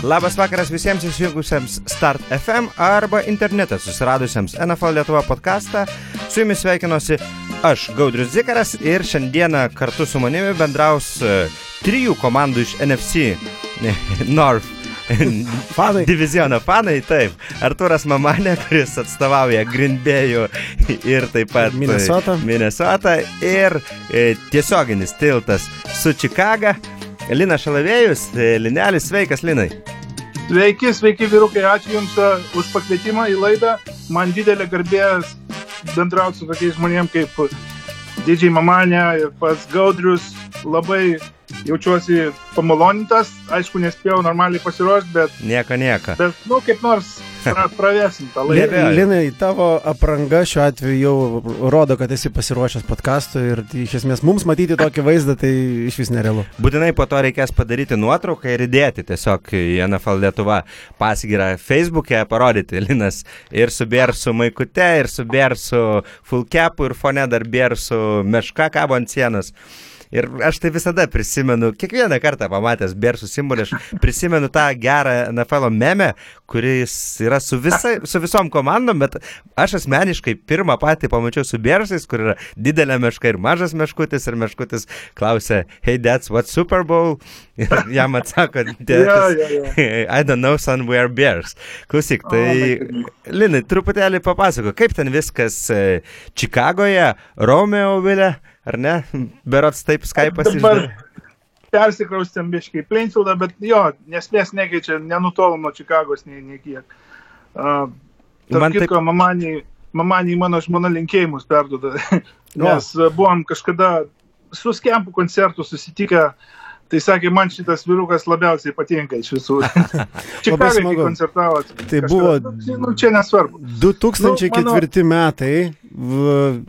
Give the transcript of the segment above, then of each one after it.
Labas vakaras visiems įsijungusiems Start FM arba internete susiradusiems NFL Lietuva podcastą. Su jumis sveikinuosi aš, Gaudrius Zikaras, ir šiandieną kartu su manimi bendraus e, trijų komandų iš NFC North fanai. Diviziono fanai, taip. Arturas Mamanė, kuris atstovauja Grindbėjų ir taip pat Minnesota. Minnesota ir e, tiesioginis tiltas su Čikaga. Lina Šalavėjus, e, Linelis, sveikas Linai. Sveiki, sveiki vyrukai, ačiū Jums uh, už pakvietimą į laidą. Man didelė garbė bendrauti su tokiais žmonėmis kaip Didžiai Mamanė ir pats Gaudrius. Labai jaučiuosi pamalonintas, aišku, nespėjau normaliai pasiruošti, bet... Nieko, nieko. Bet, nu, kaip nors pra, pravesim tą laidą. Neabejoju. Linai, tavo apranga šiuo atveju jau rodo, kad esi pasiruošęs podcast'ui ir iš esmės mums matyti tokį vaizdą tai iš vis nerealu. Būtinai po to reikės padaryti nuotrauką ir įdėti tiesiog į NFL Lietuva pasigirą Facebook'e, parodyti Linas ir su Bėrsu Maikute, ir su Bėrsu Fulkepu, ir fone dar Bėrsu Meška kabo ant sienos. Ir aš tai visada prisimenu, kiekvieną kartą pamatęs Bėrsų simbolį, aš prisimenu tą gerą NFL meme, kuris yra su, visa, su visom komandom, bet aš asmeniškai pirmą patį pamačiau su Bėrsais, kur yra didelė meška ir mažas meškutis, ir meškutis klausia, hey, that's what Super Bowl? Ir jam atsako, Ja, ja, ja. I don't know, son, we are bears. Klausyk, tai Linai, truputėlį papasako, kaip ten viskas e, Čikagoje, Romeo Vilė, ar ne? Berots taip Skype'as išdavė. persikraustėm biškai į Plainfieldą, bet jo, nesmės nekeičia, nenutolom nuo Čikagos nei, nei kiek. Uh, Man Man kitko, taip... mamaniai, mamaniai mano žmona linkėjimus perduoda, nes uh, buvom kažkada su skempų koncertu susitikę, tai sakė, man šitas vyrukas labiausiai patinka iš visų. Čikagai koncertavo. Tai kažkada. buvo- Nu, čia nesvarbu. 2004 metai, v,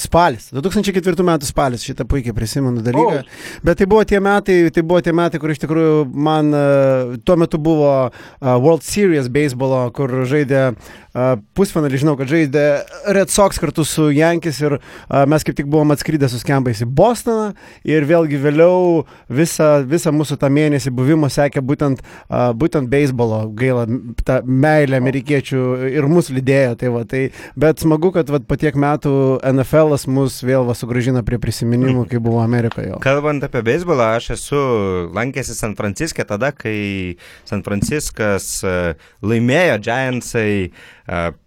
spalis, 2004 metų spalis, šitą puikiai prisimenu dalyką. O. Bet tai buvo tie metai, tai buvo tie metai, kur iš tikrųjų man e, tuo metu buvo e, World Series beisbolo, kur žaidė pusfinalį, žinau, kad žaidė Red Sox kartu su Yankees ir mes kaip tik buvom atskridę su skembais į Bostoną ir vėlgi vėliau visą, visą mūsų tą mėnesį buvimo sekė būtent, būtent beisbolo, gaila, ta meilė amerikiečių ir mus lydėjo. Tai va, tai, bet smagu, kad va, po tiek metų NFL mus vėl va, sugražina prie prisiminimų, kai buvo Amerikoje. Kalbant apie beisbolą, aš esu lankęsi San Franciske tada, kai San Franciskas e, laimėjo Giantsai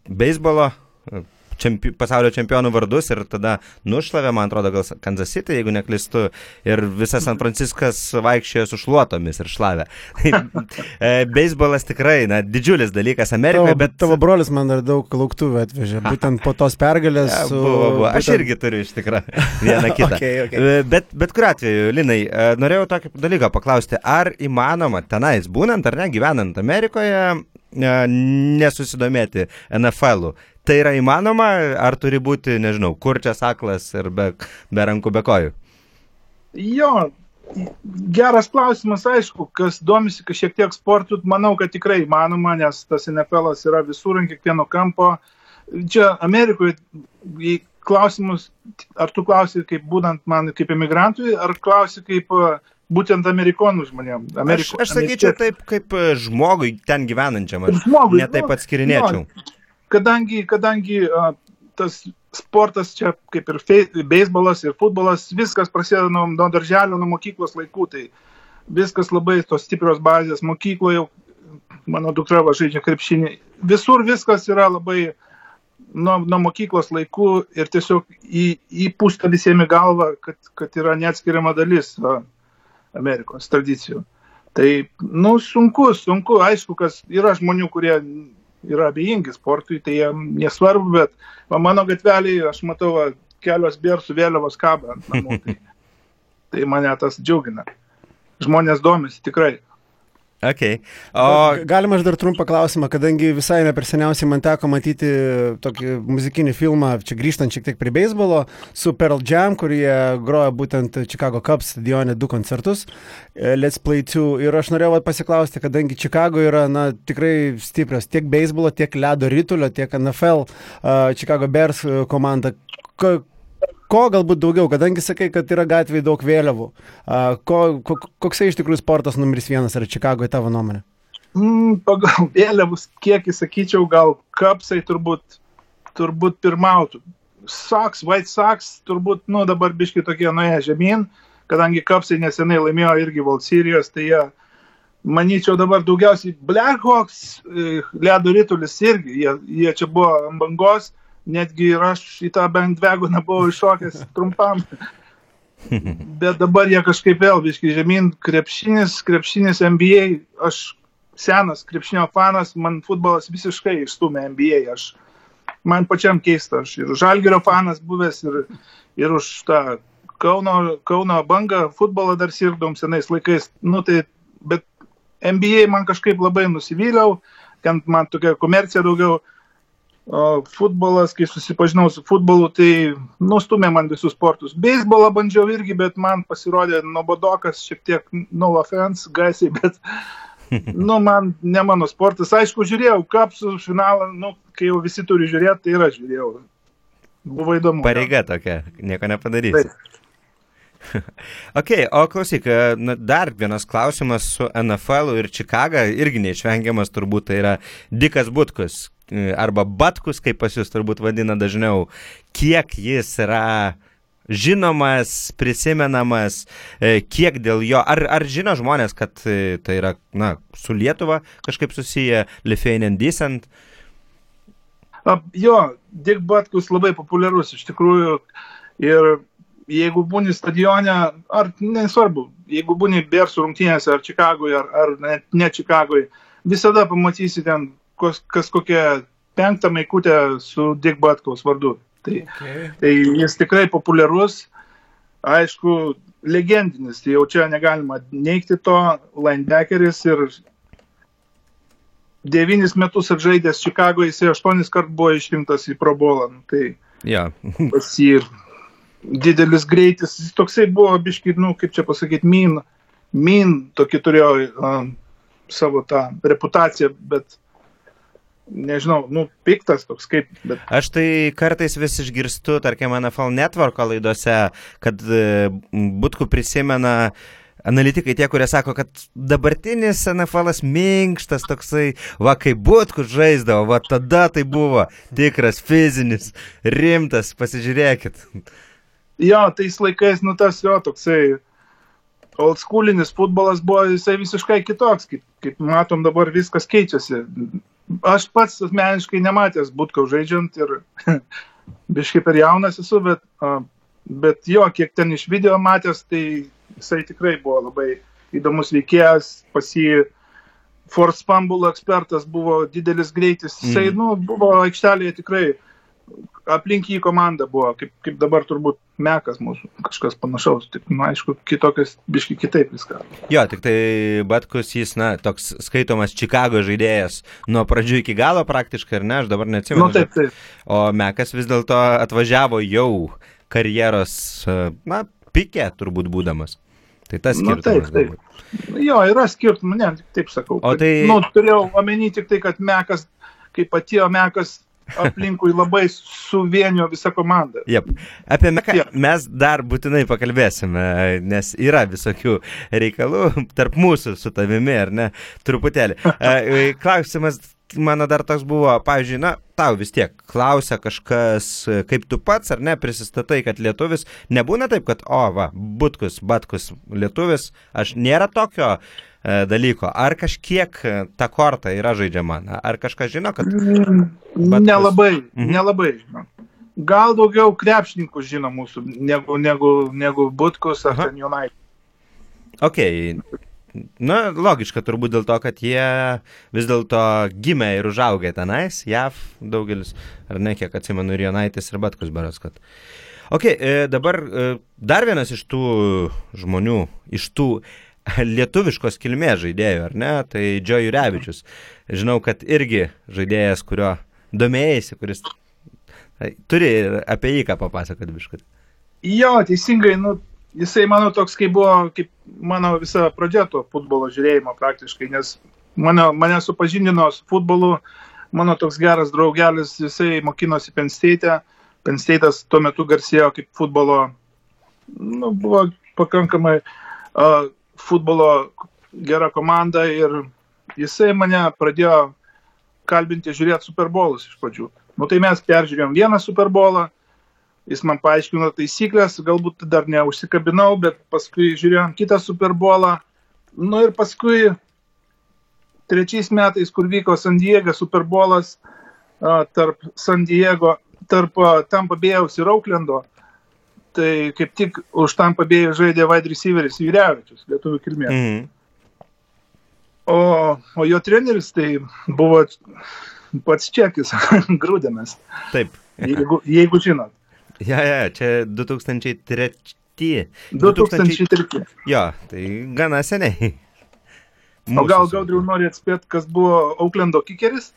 beisbolo e, čempi, pasaulio čempionų vardus ir tada nušlavė, man atrodo, gal Kansas City, jeigu neklistu, ir visas San Franciskas vaikščiojo su šluotomis ir šlavė. E, Beisbolas tikrai, na, didžiulis dalykas Amerikoje, Tavo, bet... tavo brolis man dar daug lauktuvų atvežė, būtent po tos pergalės. Ja, su- buvo, buvo. Aš būtent- irgi turiu iš tikrųjų vieną kitą. Okay, okay. E, Bet, bet kuriu atveju, Linai, e, norėjau tokį dalyką paklausti, ar įmanoma tenais būnant ar ne, gyvenant Amerikoje, nesusidomėti NFL-u? Tai yra įmanoma, ar turi būti, nežinau, kurčias aklas ir be, be rankų, be kojų? Jo, geras klausimas, aišku, kas domisi šiek tiek sportu, manau, kad tikrai įmanoma, nes tas NFL yra visur ant kiekvieno kampo. Čia Amerikoje klausimus, ar tu klausi kaip būnant man kaip emigrantui, ar klausi kaip būtent amerikonų žmonėm. Aš, aš sakyčiau taip, kaip e, žmogui ten gyvenančiam, aš Žmogui, netaip nu, atskirinėčiau. kadangi, kadangi a, tas sportas čia kaip ir fei- beisbolas ir futbolas, viskas prasideda nuo, nuo darželio, nuo mokyklos laikų, tai viskas labai tos stiprios bazės mokykloje, mano dukra va žaidžia krepšinį, visur viskas yra labai nuo, nuo mokyklos laikų ir tiesiog į, įpūsta visiems galvą, kad, kad yra neatskiriama dalis a, Amerikos tradicijų. Tai, nu, sunku, sunku, aišku, kas yra žmonių, kurie yra abejingi sportui, tai jiem nesvarbu, bet va, mano gatvelėje aš matau va, kelios bėrsų vėliavos kabą ant namų. Tai, tai mane tas džiugina. Žmonės domisi tikrai. Okay. O galima aš dar trumpą klausimą, kadangi visai ne per seniausiai man teko matyti tokį muzikinį filmą, čia grįžtant šiek tiek prie beisbolo, su Pearl Jam, kurie groja būtent Chicago Cubs stadione du koncertus, e, Let's Play 2. Ir aš norėjau pasiklausti, kadangi Chicago yra na, tikrai stiprios tiek beisbolo, tiek ledo rytulio, tiek NFL, uh, Chicago Bears e, komanda. Ko, ko galbūt daugiau, kadangi sakai, kad yra gatvėje daug vėliavų. Uh, ko, ko, koksai iš tikrųjų sportas numeris vienas yra Čikagoje tavo nuomonė? Mm, pagal vėliavus kiekį sakyčiau, gal kapsai turbūt, turbūt pirmautų. Sox, White Sox turbūt, nu dabar biški tokie nuėję žemyn, kadangi kapsai nesenai laimėjo irgi World Series, tai jie, manyčiau, dabar daugiausiai Blackhawks, e, ledo rytulis irgi, jie, jie čia buvo ant bangos, netgi ir aš į tą bandvegoną buvau iššokęs trumpam. Bet dabar jie kažkaip vėl biški žemyn, krepšinis, krepšinis NBA, aš senas krepšinio fanas, man futbolas visiškai išstumė NBA. Aš, man pačiam keista, aš ir Žalgerio fanas buvęs, ir, ir už tą Kauno, Kauno bangą futbolą dar sirdom senais laikais. Nu, tai, bet NBA man kažkaip labai nusivyliau, ten man tokia komercija daugiau. O futbolas, kai susipažinau su futbolu, tai nustumė man visus sportus. Beisbolą bandžiau irgi, bet man pasirodė nuobodokas, šiek tiek, no offense, gaisiai, bet nu, man ne mano sportas. Aišku, žiūrėjau kapsų finalą, nu, kai jau visi turi žiūrėti, tai ir aš žiūrėjau. Buvo įdomu. Pareiga tokia, nieko nepadarysi. ok, o klausyk, na, dar vienas klausimas su NFL ir Čikaga, irgi neišvengiamas turbūt, tai yra Dikas Butkus, arba Batkus, kaip pas jūs turbūt vadina dažniau. Kiek jis yra žinomas, prisimenamas, e, kiek dėl jo, ar, ar žino žmonės, kad e, tai yra, na, su Lietuva kažkaip susiję, Lithuanian Decent? Jo, Dick Batkus labai populiarus iš tikrųjų ir jeigu būni stadione, ar nesvarbu, jeigu būni Bersų rungtynėse ar Čikagoje, ar, ar net ne Čikagoje, visada pamatysi ten kas, kas kokią penktą maikutę su Dick Batkaus vardu. Tai, okay. tai jis tikrai populiarus, aišku, legendinis, tai jau čia negalima neikti to, linebackeris ir devynis metus atžaidęs Čikagoje, jisai aštuonis kart buvo išrinktas į Pro Bowlą. Nu, tai yeah. pas jį didelis greitis, jis toksai buvo, biškai, nu, kaip čia pasakyti, min, min tokį turėjo uh, savo tą reputaciją, bet nežinau, nu, piktas toks kaip. Bet... Aš tai kartais vis išgirstu, tarkim, NFL networko laidose, kad e, būtų prisimena analitikai tie, kurie sako, kad dabartinis NFL minkštas toksai, va kaip būtų žaisdavo, va tada tai buvo tikras fizinis, rimtas, pasižiūrėkit. Jo, tais laikais, nu tas jo toksai old schoolinis futbolas buvo jisai visiškai kitoks, kaip, kaip matom dabar viskas keičiasi aš pats asmeniškai nematęs Butkaus žaidžiant ir biškai per jaunas esu, bet, bet jo, kiek ten iš video matęs, tai jisai tikrai buvo labai įdomus veikėjas, pas jį Force Fumble ekspertas buvo didelis greitis, jisai, mm. nu, buvo aikštelėje tikrai aplink jį komanda buvo, kaip, kaip dabar turbūt mekas mūsų, kažkas panašaus, tik, na, nu, aišku, kitokias, biški kitaip viską. Jo, tik tai Batkus jis, na, toks skaitomas Čikago žaidėjas nuo pradžių iki galo praktiškai, ar ne, aš dabar neatsimenu. Nu, taip, taip. O mekas vis dėlto atvažiavo jau karjeros, na, pikė turbūt būdamas. Tai tas nu, skirtumas. Nu, taip, taip. Jo, yra skirtumų, ne, taip sakau. O tai... Nu, turėjau omeny tik tai, kad mekas, kaip atėjo mekas aplinkui labai suvienio visą komandą. Yep. Apie Meką mes dar būtinai pakalbėsime, nes yra visokių reikalų tarp mūsų su tavimi, ar ne? Truputėlį. E, klausimas mano dar toks buvo, pavyzdžiui, na, tau vis tiek klausia kažkas, kaip tu pats ar ne, prisistatai, kad lietuvis, nebūna taip, kad, o, va, butkus, batkus, lietuvis, aš nėra tokio E, dalyko. Ar kažkiek e, ta korta yra žaidžiama? Ar kažkas žino, kad... Mm, nelabai, mhm. nelabai žino. Gal daugiau krepšininkų žino mūsų negu, negu, negu Butkus ar ten United. Ok. Na, logiška turbūt dėl to, kad jie vis dėlto gimė ir užaugę tenais, JAV daugelis, ar ne, kiek atsimenu, ir Jonaitis, ir Batkus Baras, kad... Ok, e, dabar dar vienas iš tų žmonių, iš tų lietuviškos kilmės žaidėjų, ar ne? Tai Džo Jurevičius. Žinau, kad irgi žaidėjas, kurio domėjai, kuris turi apie jį ką papasakoti biškut. Jo, teisingai, nu, jisai mano toks, kaip buvo, kaip mano visa pradžia to futbolo žiūrėjimo praktiškai, nes mane, mane supažindino su futbolu, mano toks geras draugelis, jisai mokinosi Penn State'as tuo metu garsėjo kaip futbolo, nu, buvo pakankamai uh, futbolo gera komanda ir jisai mane pradėjo kalbinti žiūrėti Superbolus iš pradžių. Nu tai mes peržiūrėjom vieną Superbolą, jis man paaiškino taisyklės, galbūt dar neužsikabinau, bet paskui žiūrėjom kitą Superbolą. Nu ir paskui trečiais metais, kur vyko San Diego Superbolas a, tarp San Diego, tarp Tampa Bėjaus ir Auklendo, tai kaip tik už Tampa Bėjų žaidė wide receiveris Vyriavičius, lietuvių kilmės. Mhm. O, o jo treneris tai buvo pats čekis, Grūdinas, Taip. jeigu, jeigu žinot. Ja, ja, čia 2003. 2003. Jo, tai gana seniai. O gal Mūsų- Gaudriu nori atspėti, kas buvo Auklendo kikeris?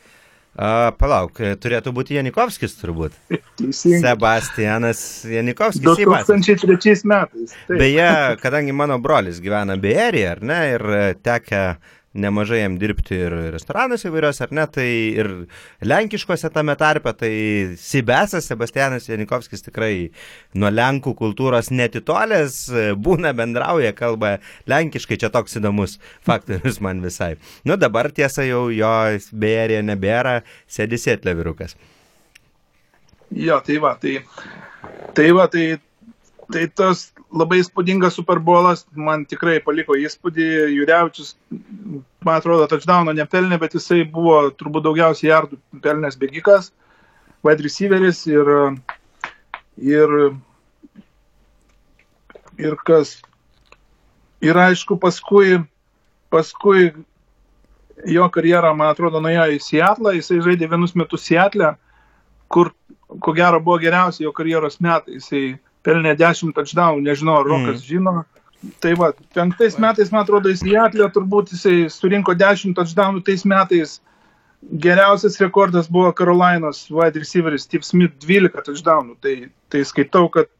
A, palauk, turėtų būti Janikovskis turbūt. Teisingai. Sebastianas Janikovskis. Sebastis. 2003 metais. Taip. Beje, kadangi mano brolis gyvena Bejerėje, ar ne, ir tekia nemažai jam dirbti ir restoranuose įvairios, ar ne, tai ir lenkiškose tame tarpe, tai Sibesas Sebastianas Janikovskis tikrai nuo lenkų kultūros netitolės, būna bendrauja, kalba lenkiškai, čia toks įdomus faktorius man visai. Nu dabar tiesa jau jo Bejerėje nebėra, sėdi sėtlė virukas. Jo, tai va, tai, tai va, tai, tai tas labai įspūdingas Superbolas man tikrai paliko įspūdį. Juriaučius, man atrodo, touchdowno nepelnė, bet jisai buvo turbūt daugiausiai jardų pelnęs bėgikas, wide receiveris ir, ir, ir kas. Ir aišku, paskui, paskui jo karjera, man atrodo, nuėjo į Seatlą, jisai žaidė vienus metus Seatlę, kur, ko gero, buvo geriausi jo karjeros metai. Jisai pelnė 10 touchdown, nežinau, ar Rokas mm. žino. Tai va, penktais metais, man atrodo, jis į Atlę turbūt jisai surinko 10 touchdownų tais metais. Geriausias rekordas buvo Carolinos wide receiveris Steve Smith 12 touchdownų. Tai, tai skaitau, kad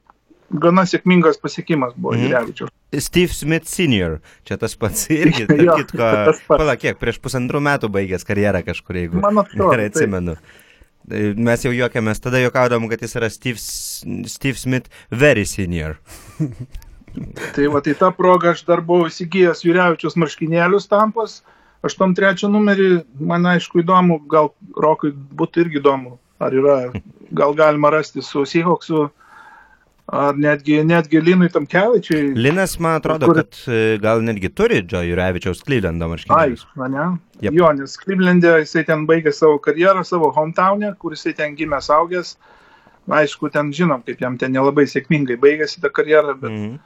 gana sėkmingas pasiekimas buvo Mhm. Jurevičiaus. Steve Smith Senior, čia tas pats irgi, tarp kitko, tas pats. pala, kiek, prieš pusantrų metų baigęs karjerą kažkur, jeigu Man atrodo, gerai taip. atsimenu. Tai Mes jau juokiamės, tada juokaudom, kad jis yra Steve, Steve Smith Very Senior. Tai va, tai tą progą aš dar buvau įsigijęs Jurevičius marškinėlius tampos, 83 numerį, man aišku įdomu, gal Rokui būtų irgi įdomu, ar yra, gal galima rasti su Seahawksu, ar netgi, netgi Linui Tamkevičiui. Linas, man atrodo, Kur- kad e, gal netgi turi Joe Jurevičiaus Clevelando Ai, marškinėlius. mane? Jep. Yep. Jo, nes Cleveland'e jisai ten baigė savo karjerą, savo hometown'e, kur jisai ten gimė saugęs. Aišku, ten žinom, kaip jam ten nelabai sėkmingai baigėsi ta karjera, bet Mhm.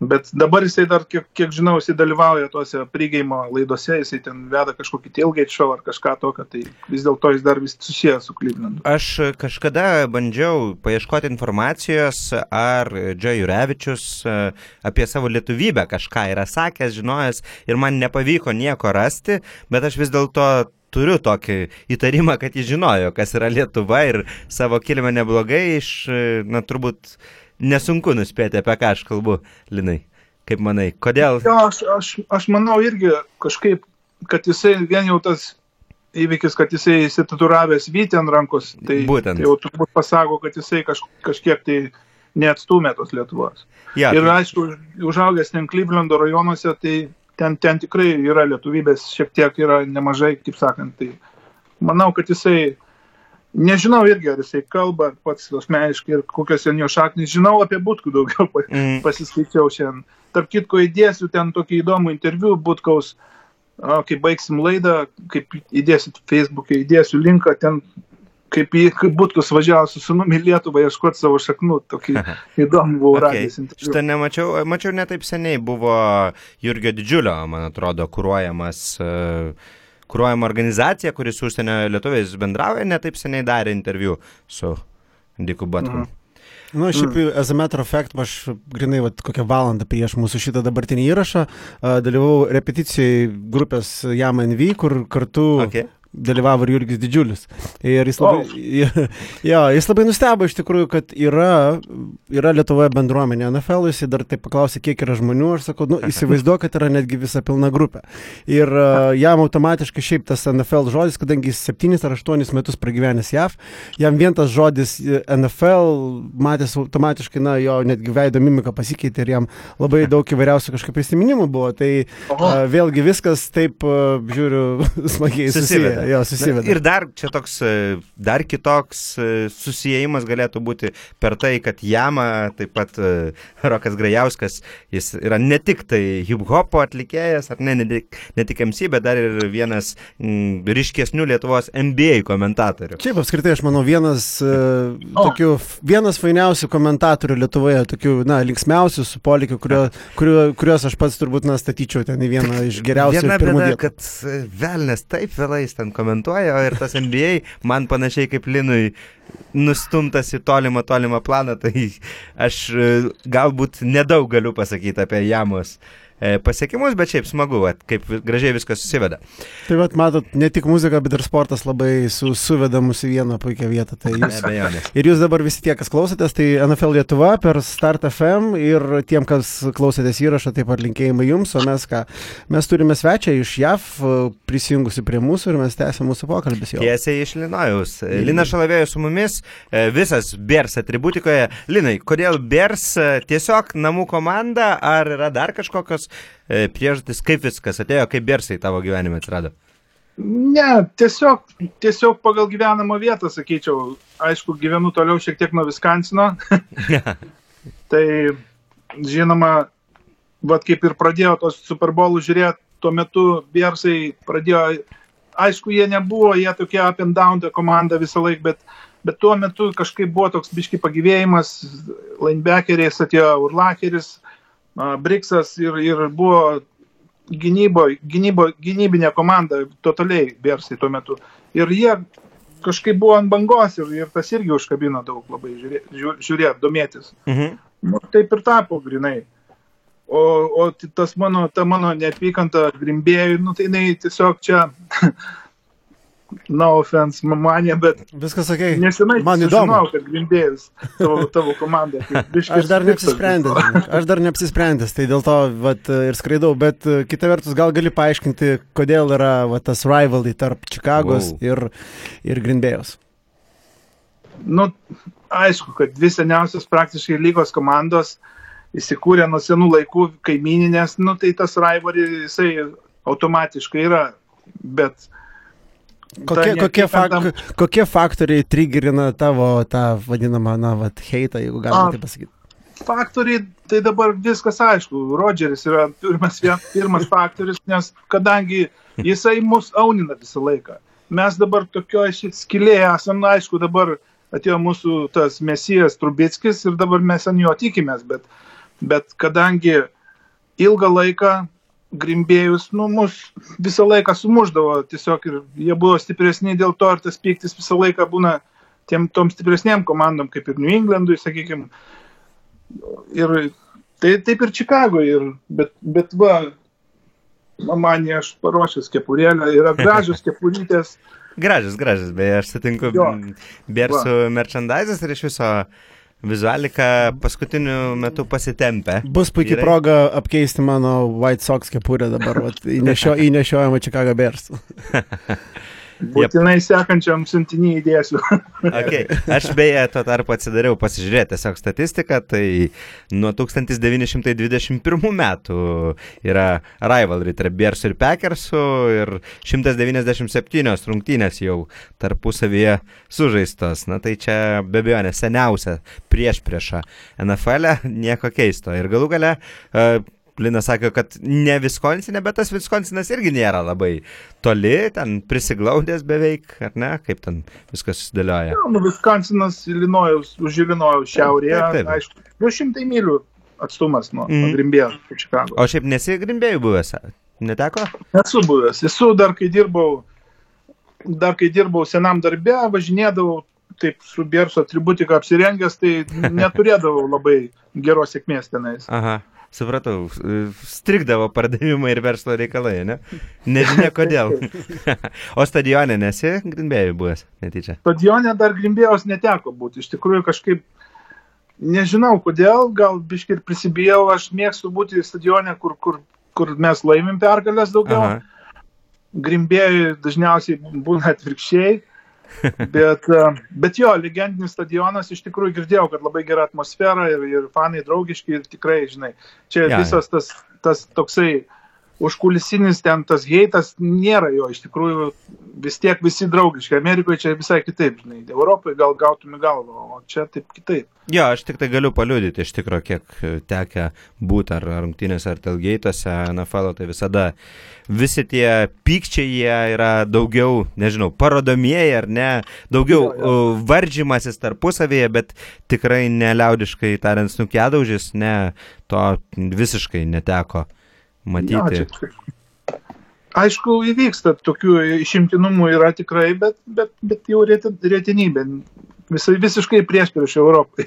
Bet dabar jisai dar, kiek, kiek žinau, jisai dalyvauja tuose prigėjimo laidose, jisai ten veda kažkokį tailgate show ar kažką tokio, tai vis dėlto jis dar vis susijęs su Clevelandu. Aš kažkada bandžiau paieškoti informacijos, ar Joe Jurevičius e, apie savo lietuvybę kažką yra sakęs, žinojęs ir man nepavyko nieko rasti, bet aš vis dėlto turiu tokį įtarimą, kad jis žinojo, kas yra Lietuva ir savo kilmę neblogai iš, e, na turbūt nesunku nuspėti, apie ką aš kalbu, Linai. Kaip manai, kodėl? Jo, aš, aš, aš manau irgi kažkaip, kad jisai vien jau tas įvykis, kad jisai įsitaturavęs vytį ant rankos, tai, Būtent. tai jau turbūt pasako, kad jisai kaž, kažkiek tai neatstumė tos Lietuvos. Ja, Ir tai- aišku, užaugęs ten Clevelando rajonuose, tai ten, ten tikrai yra lietuvybės, šiek tiek yra nemažai, kaip sakant. Tai manau, kad jisai, nežinau irgi, ar jisai kalba pats asmeniškai ir kokios ten jo šaknys, žinau apie būtkų daugiau Mm. pasiskaičiau šiandien. Tarp kitko įdėsiu ten tokį įdomų interviu būtkaus, a, kai baigsim laidą, kaip įdėsit Facebook'e, įdėsiu linką ten. Kaip, į, kaip būtkus važiavo su sunumi Lietuvą ieškoti savo šaknų, tokį įdomų buvau Okay. radęs. Šitą nemačiau, mačiau netaip seniai, buvo Jurgio Didžiulio, man atrodo, kūruojamas, e, kūruojama organizacija, kuris užsienio lietuviais bendrauja, netaip seniai darė interviu su Diku Batku. Mhm. Na, nu, šiaip, as a matter of fact, aš grinai vat, kokią valandą prieš mūsų šitą dabartinį įrašą a, dalyvau repeticijai grupės Jam NV, kur kartu Okay. Dalyvavo ir Jurgis Didžiulis. Ir jis labai, O. jo, jis labai nustebo iš tikrųjų, kad yra, yra Lietuvoje bendruomenė NFL, jis dar taip paklausė, kiek yra žmonių, aš sakau, nu, įsivaizduoju, kad yra netgi visa pilna grupė. Ir uh, jam automatiškai šiaip tas NFL žodis, kadangi jis 7 ar 8 metus pragyvenęs JAV, jam vien tas žodis e, NFL matęs automatiškai, na, jo netgi veido mimika pasikeitė ir jam labai daug įvairiausių kažkokių prisiminimų buvo. Tai uh, vėlgi viskas taip, uh, žiūriu, smagiai susiję. Jo, susiveda. Ir dar čia toks, e, dar kitoks e, susijimas galėtų būti per tai, kad Jama, taip pat e, Rokas Grajauskas, jis yra ne tik tai hip-hopo atlikėjas, ar ne, ne ne tik MC, bet dar ir vienas m, ryškesnių Lietuvos NBA komentatorių. Šiaip apskritai, aš manau, vienas, uh, O. tokių, vienas fainiausių komentatorių Lietuvoje, tokių, na, linksmiausių su polikiu, kurio, kurio, kuriuos aš pats turbūt, na, statyčiau ten į vieną iš geriausių Viena bėda, kad velnės taip vėlais ten komentuoja, o ir tas NBA man panašiai kaip Linui nustumtas į tolimą, tolimą planą, tai aš e, galbūt nedaug galiu pasakyti apie Jamos e, pasiekimus, bet šiaip smagu, vat, kaip gražiai viskas susiveda. Tai vad, matot, ne tik muzika, bet ir sportas labai su, suveda mus į vieną puikią vietą. Tai jūs, ir jūs dabar visi tie, kas klausotės, tai NFL Lietuva per Start FM ir tiem, kas klausotės įrašą, taip pat linkėjimai jums, o mes ką, mes turime svečią iš JAV e, prisijungusi prie mūsų ir mes tęsime mūsų pokalbis jau. Tiesiai iš Linojaus. Lina Šalavėjus su mumis, e, visas Bers atributikoje. Linai, kodėl Bers e, tiesiog namų komanda, ar yra dar kažkokios e, priežastys, kaip viskas atėjo, kaip Bersai tavo gyvenime atsirado? Ne, tiesiog, tiesiog pagal gyvenamą vietą, sakyčiau. Aišku, gyvenu toliau šiek tiek nuo Viskansino. tai, žinoma, vat kaip ir pradėjo tos Super Bowlų žiūrėti, tuo metu Biersai pradėjo, aišku, jie nebuvo, jie tokie up and down komanda visą laiką, bet, bet tuo metu kažkaip buvo toks biški pagyvėjimas, linebackeriais atėjo Urlacheris, a, Briksas ir, ir buvo gynybo, gynybo, gynybinė komanda totaliai Bersai tuo metu. Ir jie kažkaip buvo ant bangos ir, ir tas irgi užkabino daug labai žiūrėti, žiūrėt, domėtis. Mhm. Nu, taip ir tapo grinai. O, o tas mano, ta mano neapykanta grimbėjui, nu tai jinai tiesiog čia, no offense, manė, bet Viskas sakė. nesenai Man įdomu. kad grimbėjus tavo, tavo komanda. kaip biškis Aš dar neapsisprendęs. Aš dar neapsisprendęs, tai dėl to vat, ir skraidau, bet e, kita vertus gal gali paaiškinti, kodėl yra vat, tas rivalry tarp Čikagos Wow. ir, ir Grindbėjos. nu, aišku, kad dvi seniausios praktiškai lygos komandos įsikūrė nuo senų laikų kaimininės, nu, tai tas rivalry jisai automatiškai yra, bet... Kokie, kokie, fak, kokie faktoriai triggerina tavo tą vadinamą, na, vat, heitą, jeigu galima taip pasakyti? Faktoriai, tai dabar viskas aišku. Rodžeris yra pirmas, pirmas faktorius, nes kadangi jisai mus aunina visą laiką. Mes dabar tokioje šit skilėje esame, na, aišku, dabar atėjo mūsų tas mesijas Trubickis ir dabar mes ant jo tikimės, bet, bet kadangi ilgą laiką grimbėjus, nu, mus visą laiką sumuždavo tiesiog ir jie buvo stipresni dėl to ir tas pyktis visą laiką būna tiem tom stipresniem komandom, kaip ir New Englandui, sakykime. Ir tai taip ir Čikagoje, ir, bet, bet va, manė aš paruošęs kepurėlę, yra gražios kepurytės. Gražus, gražus, beje, aš sutinku Jo. Bersų merchandizas ir iš viso vizualika paskutiniu metu pasitempė. Bus puikiai Vyrai. proga apkeisti mano White Sox kepurę dabar, vat, įnešio, įnešiojama Chicago Bears. Būtinai sekančiam siuntinį įdėsiu. Okay. Aš beje, tuo tarpu atsidariau pasižiūrėti tiesiog statistiką, tai nuo 1921 metų yra rivalry tarp Bersų ir Packersų ir 197 rungtynės jau tarpusavyje sužaistos. Na tai čia be abejo neseniausia prieš priešą NFL, -ę, nieko keisto. Ir galų gale uh, Linas sakė, kad ne Viskonsinė, bet tas Viskonsinas irgi nėra labai toli, ten prisiglaudęs beveik, ar ne, kaip ten viskas susidėlioja. nu, Viskansinas, Ilinojaus, už Ilinojaus šiaurėje, Taip, taip. aišku, 200 mylių atstumas nuo, nuo Grimbėjos, Čikago. O šiaip nesigrimbėjau buvęs, neteko? Esu buvęs, esu dar kai dirbau, dar kai dirbau senam darbė, važinėdavau taip su Bierso atributika apsirengęs, tai neturėdavau labai geros sėkmės tenais. Aha. Supratau, strikdavo pardavimai ir verslo reikalai, ne? Nežinia kodėl. o stadione nesi Grimbėjui buvęs, netyčia? Stadione dar Grimbėjos neteko būti. Iš tikrųjų kažkaip, nežinau kodėl, gal biškai ir prisibijau, aš mėgstu būti stadione, kur, kur, kur mes laimim pergalės daugiau. Grimbėjui dažniausiai būna atvirkščiai. Bet, e, bet jo, legendinis stadionas, iš tikrųjų girdėjau, kad labai gera atmosfera ir, ir fanai draugiški ir tikrai, žinai, čia ja, visas tas, tas toksai užkulisinis ten tas heitas nėra jo, iš tikrųjų vis tiek visi draugiški. Amerikoje čia visai kitaip, žinai, Europoje gal gautum į galvą, o čia taip kitaip. Jo, aš tik tai galiu paliudyti, iš tikrųjų, kiek tekia būti ar rungtynėse, ar telgeitose, NFL, tai visada visi tie pykčiai jie yra daugiau, nežinau, parodomieji ar ne, daugiau jo, jo. varžymasis tarpusavėje, bet tikrai neliaudiškai tariant snukėdaužis, ne, to visiškai neteko matyti. Čia, aišku, įvyksta tokių išimtinumų yra tikrai, bet, bet, bet jau retenybė. Visai visiškai prieš prieš Europai.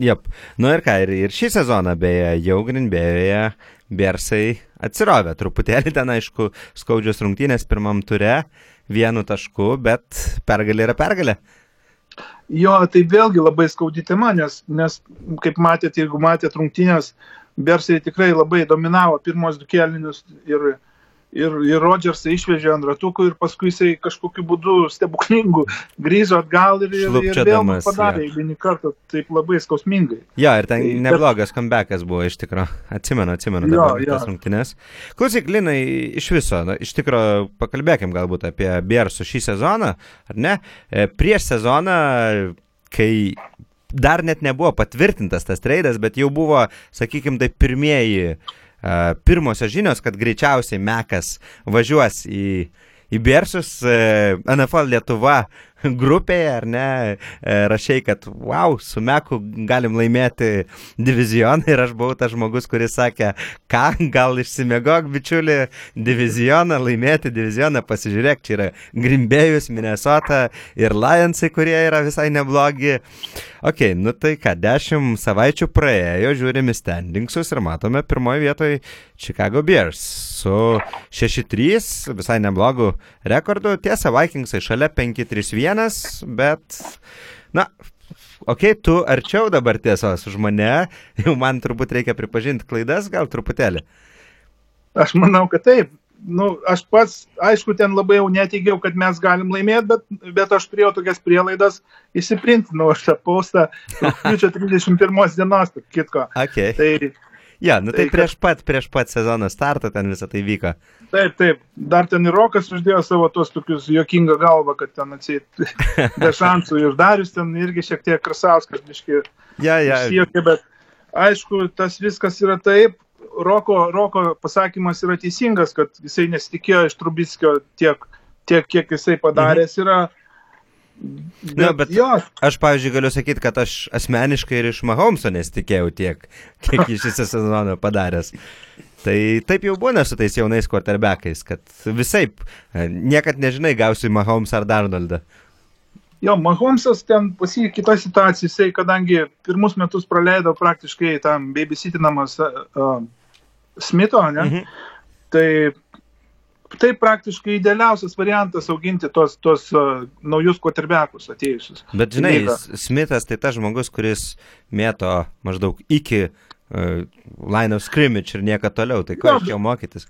Jep. Nu ir ką, ir, ir šį sezoną beje, jau Grinbėjoje Bersai atsirovė truputėlį ten, aišku, skaudžios rungtynės pirmam ture, vienu tašku, bet pergalė yra pergalė. Jo, tai vėlgi labai skaudi tema, nes, nes kaip matėte, jeigu matėte rungtynės, uh, Bersai tikrai labai dominavo pirmos du kelinius ir, ir, ir Rodžersą išvežė ant ratukų ir paskui jisai kažkokiu būdu stebuklingų grįžo atgal ir, ir, ir vėl padarė eilinį kartą taip labai skausmingai. Ja, ir ten tai, neblogas comebackas buvo iš tikrųjų. Atsimenu, atsimenu jo, dabar jo. tas rungtynes. Klausyk, Linai, iš viso, na, iš tikrųjų, pakalbėkim galbūt apie Bersų šį sezoną, ar ne? E, prieš sezoną, kai dar net nebuvo patvirtintas tas treidas, bet jau buvo, sakykime, tai pirmieji, pirmosios žinios, kad greičiausiai Mekas važiuos į, į Bersus, uh, NFL Lietuva grupėje, ar ne, e, rašiai, kad wow, su Meku galim laimėti divizioną ir aš buvau tas žmogus, kuris sakė, ką, gal išsimegok, bičiuli, divizioną, laimėti divizioną, pasižiūrėk, čia yra Grimbėjus, Minnesota ir Lionsai, kurie yra visai neblogi. Ok, nu tai ką, dešimt savaičių praėjo, žiūrime standingsus ir matome pirmoje vietoje Chicago Bears su 6-3, visai neblogu rekordu. Tiesa, Vikingsai šalia 5-3-1 vienas, bet, na, okei, okay, tu arčiau dabar tiesos už mane, jau man turbūt reikia pripažinti klaidas, gal truputėlį. Aš manau, kad taip. Nu, aš pats, aišku, ten labai jau neteigiau, kad mes galim laimėti, bet, bet aš turėjau tokias prielaidas įsiprintinau aš tą postą rūpiučio 31 dienos, kitko. Okay. Tai Ja, nu tai, tai prieš pat, prieš pat sezono startą ten visą tai vyko. Taip, taip. Dar ten ir Rokas uždėjo savo tos tokius juokingą galvą, kad ten atseit be šansų ir Darius ten irgi šiek tiek krasauskas, biški. Ja, ja. Siekė, bet aišku, tas viskas yra taip. Roko, Roko pasakymas yra teisingas, kad jisai nesitikėjo iš Trubickio tiek, tiek kiek jisai padaręs mhm. yra. Bet, Na, bet jo. Aš, pavyzdžiui, galiu sakyti, kad aš asmeniškai ir iš Mahomso nesitikėjau tiek, kiek iš šį sezoną padaręs. Tai taip jau būna su tais jaunais quarterbackais, kad visai niekad nežinai, gausi Mahomes ar Darnoldą. Jo, Mahomesas ten pasi kita situacija, jisai, kadangi pirmus metus praleido praktiškai tam babysitinamas uh, Smito, ne? Mhm. Tai tai praktiškai idealiausias variantas auginti tos, tos uh, naujus koterbekus atėjusius. Bet žinai, Smithas tai tas žmogus, kuris mėto maždaug iki uh, line of scrimmage ir nieko toliau, tai ko iš jo mokytis?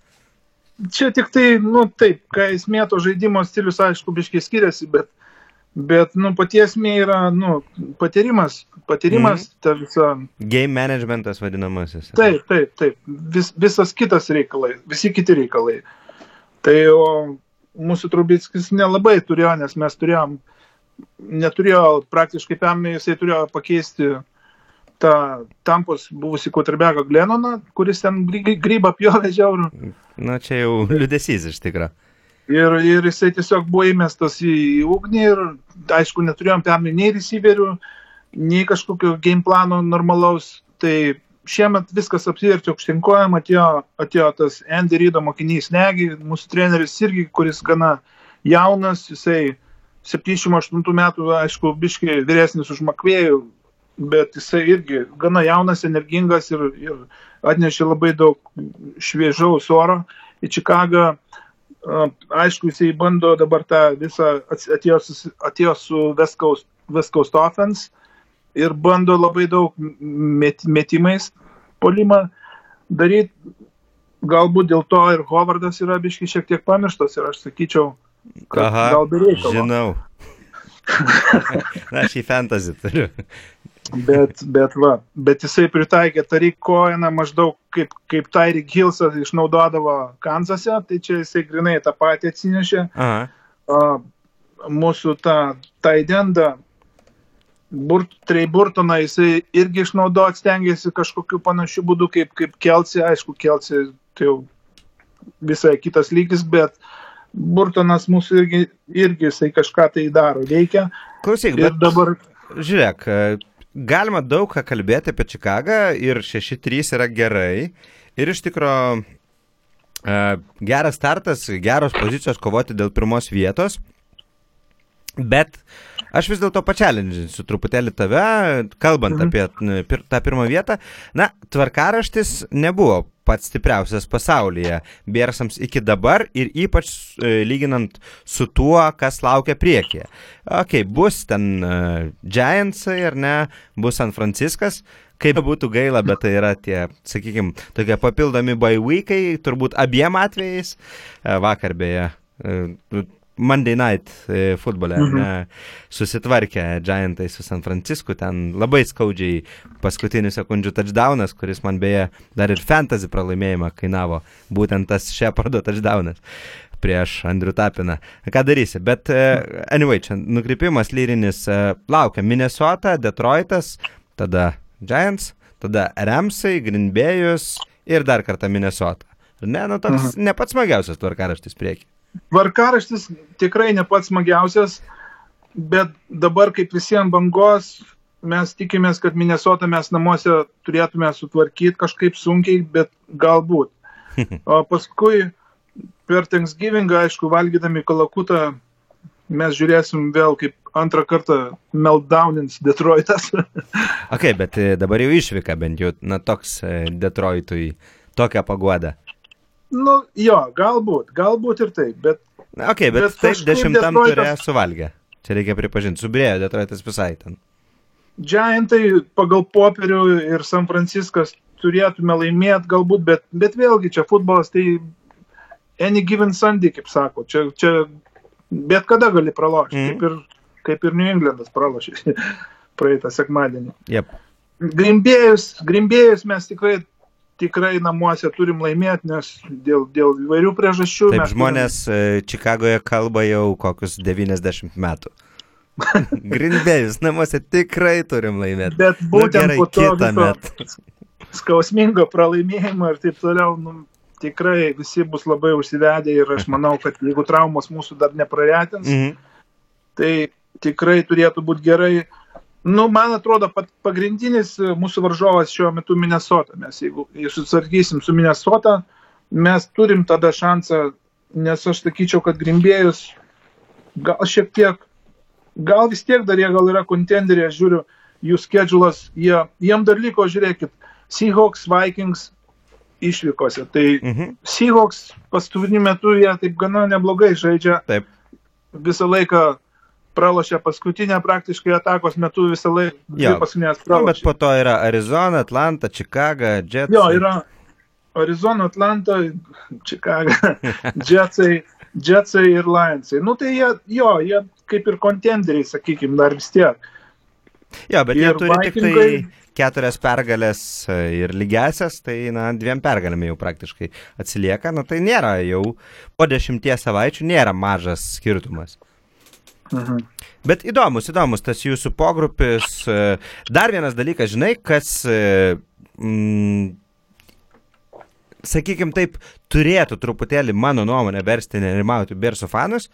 Čia tik tai, nu taip, kai jis mėto žaidimo stilius, aišku, biškiai skiriasi, bet, bet nu, paties mė yra, nu, patyrimas, patyrimas, mm. ta visa. Game managementas vadinamasis. Taip, taip, taip, Vis, visas kitas reikalai, visi kiti reikalai. Uh, Tai o mūsų Trubickis nelabai turėjo, nes mes turėjom, neturėjo praktiškai pernai, jisai turėjo pakeisti tą tampos buvusi Kotarbeką Glenoną, kuris ten grybą pjovė žiaurų. Na, čia jau liudesys iš tikrųjų. Ir, ir jisai tiesiog buvo įmestas į ugnį ir, aišku, neturėjom pernai nei receiverių, nei kažkokio game plano normalaus. Tai šiemet viskas apsivertė aukštinkojam, atėjo, atėjo tas Andy Rydo mokinys Negi, mūsų treneris irgi, kuris gana jaunas, jisai 78 metų, aišku, biškai vyresnis už Makvėjų, bet jisai irgi gana jaunas, energingas ir, ir atnešė labai daug šviežaus oro į Čikagą. Aišku, jisai bando dabar tą visą atėjo, atėjo su West Coast, West Coast Offense ir bando labai daug met, metimais polimą daryti. Galbūt dėl to ir Hovardas yra biški šiek tiek pamirštas ir aš sakyčiau, kad Aha, gal bereikalo. žinau. Na, aš į fantasy turiu. Bet, bet, va, bet jisai pritaikė Tarik Koeną maždaug kaip, kaip Tyrik Hillsas išnaudodavo Kanzase, tai čia jisai grinai tą patį atsinešė. Aha. A, mūsų tą Taidendą, Burt, Trey Burtoną jisai irgi išnaudoti stengiasi kažkokiu panašiu būdu kaip, kaip Kelsi, aišku, Kelsi tai jau visai kitas lygis, bet Burtonas mūsų irgi, irgi jisai kažką tai daro, veikia. Klausyk, bet dabar žiūrėk, e, galima daug ką kalbėti apie Čikagą ir 6-3 yra gerai. Ir iš tikrųjų geras startas, geros pozicijos kovoti dėl pirmos vietos. Bet aš vis dėlto pačialinsiu truputėlį tave, kalbant Mhm. apie pir, tą pirmą vietą. Na, tvarkaraštis nebuvo pats stipriausias pasaulyje Biersams iki dabar ir ypač e, lyginant su tuo, kas laukia priekyje. Ok, bus ten uh, Giantsai ar ne, bus San Franciskas. Kaip būtų gaila, bet tai yra tie, sakykime, tokie papildomi baivykai, turbūt abiem atvejais. E, Vakar beje, e, Monday Night e, futbole Mhm. ne, susitvarkė Giantai su San Francisku, ten labai skaudžiai paskutinių sekundžių touchdownas, kuris man beje dar ir fantasy pralaimėjimą kainavo, būtent tas Shepardo touchdownas prieš Andrių Tapiną. Ką darysi? Bet, uh, anyway, čia nukrypimas lyrinis uh, laukia Minnesota, Detroitas, tada Giants, tada Ramsai, Green Bay'us ir dar kartą Minnesota. Ne, nu toks ne pats smagiausias tvarkaraštis prieki. Varkaraštis tikrai ne pats smagiausias, bet dabar kaip visiems bangos, mes tikimės, kad Minnesota mes namuose turėtume sutvarkyti kažkaip sunkiai, bet galbūt. O paskui per Thanksgiving, aišku, valgydami kalakutą, mes žiūrėsim vėl kaip antrą kartą meltdownins Detroitas. Ok, bet e, dabar jau išvyka bent jau, na toks e, Detroitui, tokia pagoda. Nu, jo, galbūt, galbūt ir taip, bet Na, ok, bet, Bet taip dešimtam Detroitas- turė suvalgė. Čia reikia pripažinti, subrėjo Detroitas visai ten. Giantai pagal popierių ir San Franciskas turėtume laimėti galbūt, bet, bet vėlgi čia futbolas tai any given Sunday, kaip sako, čia, čia bet kada gali pralošti, mm. kaip, ir, kaip ir New Englandas pralošė praeitą sekmadienį. Jep. Grimbėjus, grimbėjus mes tikrai, tikrai namuose turim laimėti, nes dėl, dėl įvairių priežasčių. Taip, žmonės e, Čikagoje kalba jau kokius 90 metų. Grindbėjus namuose tikrai turim laimėti. Turim, bet būtent gerai, po to kitą metą. skausmingo pralaimėjimo ir taip toliau, nu, tikrai visi bus labai užsivedę ir aš manau, kad jeigu traumos mūsų dar nepraretins, mm. Mhm. tai tikrai turėtų būti gerai. Nu, man atrodo, pagrindinis e, mūsų varžovas šiuo metu Minnesota. Mes jeigu jei susitvarkysim su Minnesota, mes turim tada šansą, nes aš sakyčiau, kad Grimbėjus gal šiek tiek, gal vis tiek dar jie gal yra kontenderiai, aš žiūriu, jų schedulas, jie, jiem dar liko, žiūrėkit, Seahawks, Vikings išvykose. Tai Mhm. Seahawks paskutiniu metu jie taip gana neblogai žaidžia. Taip. Visą laiką pralošė paskutinę praktiškai atakos metu visą laiką. Jo. Paskutinės Nu, bet pralošė. po to yra Arizona, Atlanta, Chicago, Jets. Jo, yra Arizona, Atlanta, Chicago, Jetsai, Jetsai ir Lionsai. Nu tai jie, jo, jie kaip ir kontenderiai, sakykime, dar vis tiek. Jo, bet jie Ir turi tik tai Vikingai- keturias pergalės e, ir lygiasias, tai na, dviem pergalėm jau praktiškai atsilieka. Na tai nėra jau po dešimties savaičių nėra mažas skirtumas. Mhm. Bet įdomus, įdomus tas jūsų pogrupis. e, Dar vienas dalykas, žinai, kas, e, mm, sakykime taip, turėtų truputėlį mano nuomonę versti nerimauti Bersų fanus,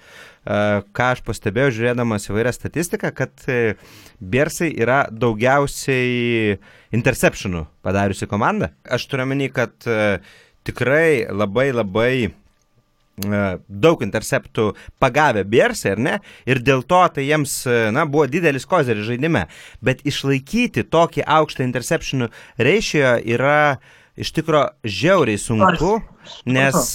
e, ką aš pastebėjau žiūrėdamas įvairią statistiką, kad Bersai yra daugiausiai interceptionų padariusi komanda. Aš turiu menį, kad tikrai labai labai daug interceptų pagavę Biersai, ar ne? Ir dėl to tai jiems, na, buvo didelis kozeris žaidime. Bet išlaikyti tokį aukštą interceptionų ratio yra iš tikrųjų žiauriai sunku, nes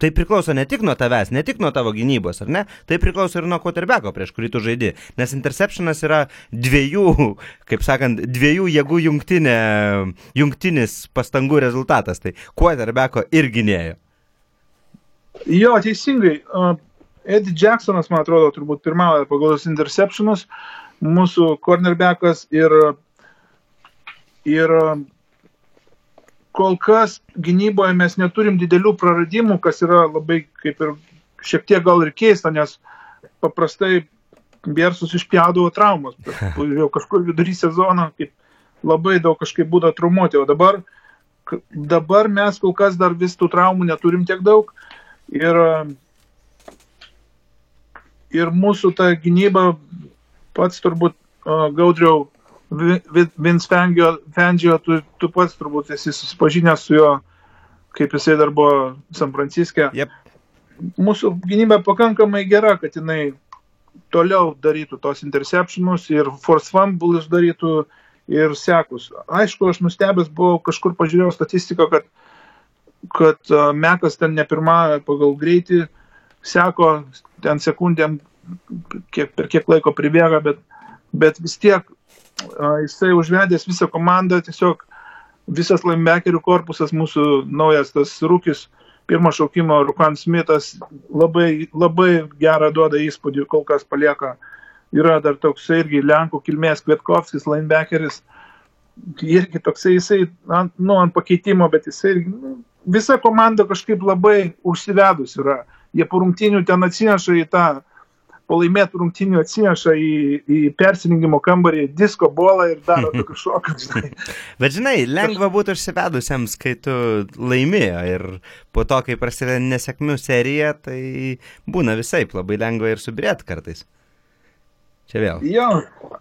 tai priklauso ne tik nuo tavęs, ne tik nuo tavo gynybos, ar ne? Tai priklauso ir nuo quarterbacko, prieš kurį tu žaidi. Nes interceptionas yra dviejų, kaip sakant, dviejų jėgų jungtinė, jungtinis pastangų rezultatas. Tai quarterbacko ir gynėjo. Jo, teisingai. Uh, Eddie Jacksonas, man atrodo, turbūt pirmauja pagal tos interceptionus, mūsų cornerbackas ir, ir kol kas gynyboje mes neturim didelių praradimų, kas yra labai kaip ir šiek tiek gal ir keista, nes paprastai Biersus išpjaudavo traumas. Jau kažkur vidury sezono kaip labai daug kažkaip būdavo traumuoti, o dabar, dabar mes kol kas dar vis tų traumų neturim tiek daug. Ir, ir mūsų ta gynyba pats turbūt gaudriau Vince Fangio, Fangio tu, tu pats turbūt esi susipažinęs su juo, kaip jisai dar buvo San Franciske. Yep. Mūsų gynyba pakankamai gera, kad jinai toliau darytų tos interceptionus ir force fumbles darytų ir sekus. Aišku, aš nustebęs buvau, kažkur pažiūrėjau statistiką, kad, kad uh, Mekas ten ne pirmą pagal greitį seko, ten sekundėm, kiek, per kiek laiko pribėga, bet, bet vis tiek jisai užvedęs visą komandą, tiesiog visas linebackerių korpusas, mūsų naujas tas rūkis, pirmo šaukimo Rukan Smithas labai, labai gerą duoda įspūdį, kol kas palieka. Yra dar toks irgi Lenkų kilmės Kvietkovskis, linebackeris, irgi toksai jisai, ant, nu, ant pakeitimo, bet jisai, nu, visa komanda kažkaip labai užsivedus yra. Jie po rungtinių ten atsineša į tą po laimėtų rungtinių atsineša į, į persirinkimo kambarį disko bolą ir daro tokius šokus. Bet žinai, lengva būtų užsivedusiems, kai tu laimėjo ir po to, kai prasideda nesėkmių serija, tai būna visai labai lengva ir subirėti kartais. Čia vėl. Jo,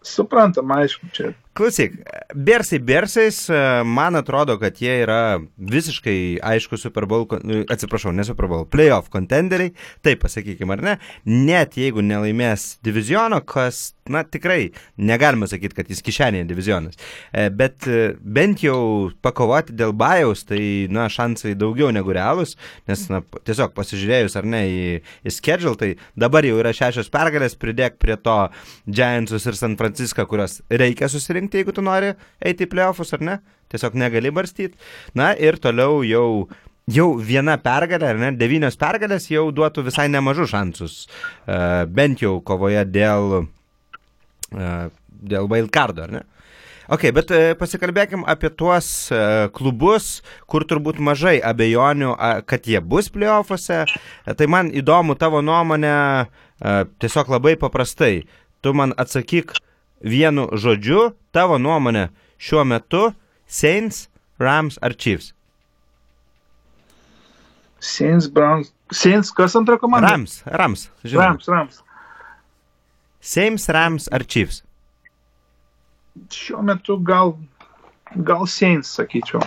suprantam, aišku, čia Klausyk, Bersai Bersais, man atrodo, kad jie yra visiškai aišku Super Bowl, atsiprašau, ne Super Bowl, playoff kontenderiai, taip pasakykime, ar ne, net jeigu nelaimės diviziono, kas, na tikrai, negalima sakyti, kad jis kišenėje divizionas, e, bet e, bent jau pakovoti dėl bajaus, tai, na, šansai daugiau negu realūs, nes, na, tiesiog pasižiūrėjus, ar ne, į, į schedule, tai dabar jau yra šešios pergalės, pridėk prie to Giantsus ir San Francisco, kurios reikia susirinkti pasirinkti, jeigu tu nori eiti į playoffus ar ne. Tiesiog negali barstyti. Na ir toliau jau jau viena pergalė, ar ne, devynios pergalės jau duotų visai nemažus šansus, uh, bent jau kovoje dėl, uh, dėl wildcardo, ar ne? Ok, bet uh, pasikalbėkim apie tuos klubus, kur turbūt mažai abejonių, kad jie bus playoffuose. Tai man įdomu tavo nuomonė, tiesiog labai paprastai. Tu man atsakyk, vienu žodžiu, tavo nuomonė šiuo metu Saints, Rams ar Chiefs? Saints, Browns. Saints, kas antra komanda? Rams, Rams. Žinoma. Rams, Rams. Saints, Rams ar Chiefs? Šiuo metu gal, gal Saints, sakyčiau.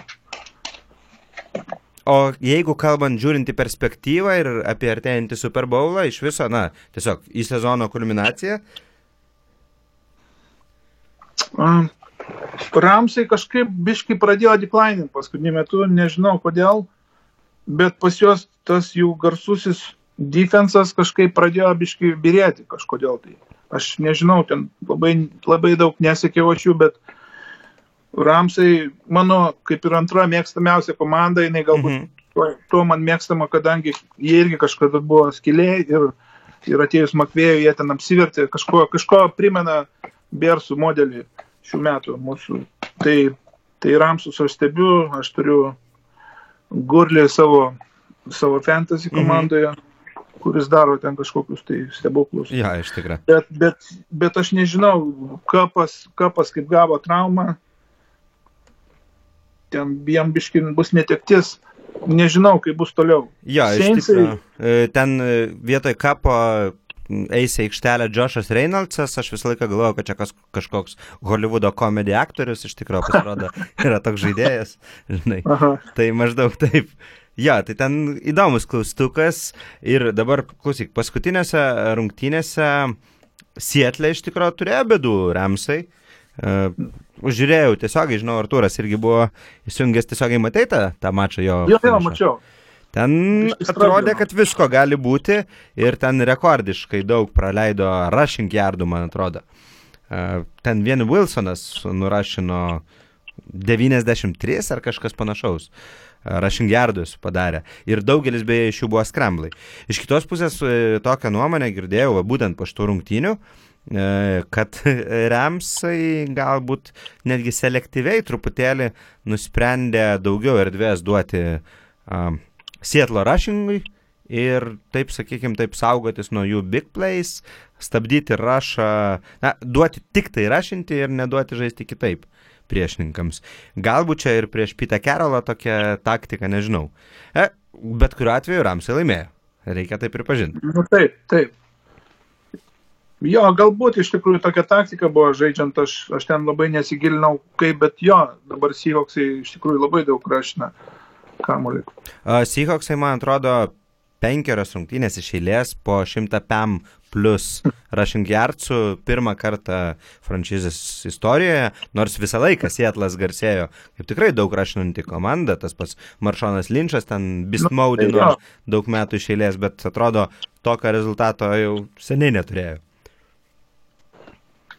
O jeigu kalbant žiūrint į perspektyvą ir apie artėjantį Super Bowlą, iš viso, na, tiesiog į sezono kulminaciją, Ramsai kažkaip biškai pradėjo declining paskutiniu metu, nežinau kodėl, bet pas juos tas jų garsusis defensas kažkaip pradėjo biškai birėti kažkodėl tai. Aš nežinau, ten labai, labai daug nesiekiau aš jų, bet Ramsai, mano kaip ir antra mėgstamiausia komanda, jinai galbūt mm -hmm. tuo, tuo man mėgstama, kadangi jie irgi kažkada buvo skiliai ir, ir atėjus Makvėjui jie ten apsivertė, kažko, kažko primena Bersų modelį šių metų mūsų. Tai, tai Ramsus aš stebiu, aš turiu Gurlį savo, savo fantasy mhm. komandoje, mhm. kuris daro ten kažkokius tai stebuklus. Ja, iš tikrųjų. Bet, bet, bet aš nežinau, kapas, kapas kaip gavo traumą, ten jam biškin bus netektis. Nežinau, kaip bus toliau. Ja, Seinsai... iš tikrųjų. E, ten e, vietoj kapo eis į aikštelę Joshas Reynoldsas, aš visą laiką galvojau, kad čia kas, kažkoks Hollywoodo komedijų aktorius iš tikrųjų pasirodo, yra toks žaidėjas, žinai. Aha. Tai maždaug taip. Ja, tai ten įdomus klaustukas ir dabar, klausyk, paskutinėse rungtynėse Sietlė iš tikrųjų turėjo bėdų Ramsai. Uh, žiūrėjau tiesiogiai, žinau, Arturas irgi buvo įsijungęs tiesiogiai, matai tą, tą mačą jo. Jo, jo, mačiau. Ten atrodė, kad visko gali būti ir ten rekordiškai daug praleido rushing yardų, man atrodo. Uh, ten vien Wilsonas nurašino 93 ar kažkas panašaus. Uh, Rushing yardus padarė. Ir daugelis beje iš jų buvo skrambly. Iš kitos pusės e, tokią nuomonę girdėjau, va, būtent po šitų rungtynių, e, kad Ramsai galbūt netgi selektyviai truputėlį nusprendė daugiau erdvės duoti um, Sietlo rushingui ir taip, sakykime, taip saugotis nuo jų big plays, stabdyti rushą, na, duoti tik tai rushingti ir neduoti žaisti kitaip priešininkams. Galbūt čia ir prieš Pitą Kerolą tokia taktika, nežinau. E, bet kuriuo atveju Ramsai laimėjo. Reikia tai pripažinti. Nu, taip, taip. Jo, galbūt iš tikrųjų tokia taktika buvo žaidžiant, aš, aš ten labai nesigilinau, kaip, bet jo, dabar Seahawksai iš tikrųjų labai daug rašina kamuolį. Seahawksai, man atrodo, penkerios rungtynės iš eilės po 100 PM plus rushing yardsų pirmą kartą franšizės istorijoje, nors visą laiką Sietlas garsėjo kaip tikrai daug rašinanti komanda, tas pats Maršonas Linčas ten bismaudino daug metų iš eilės, bet atrodo tokio rezultato jau seniai neturėjo.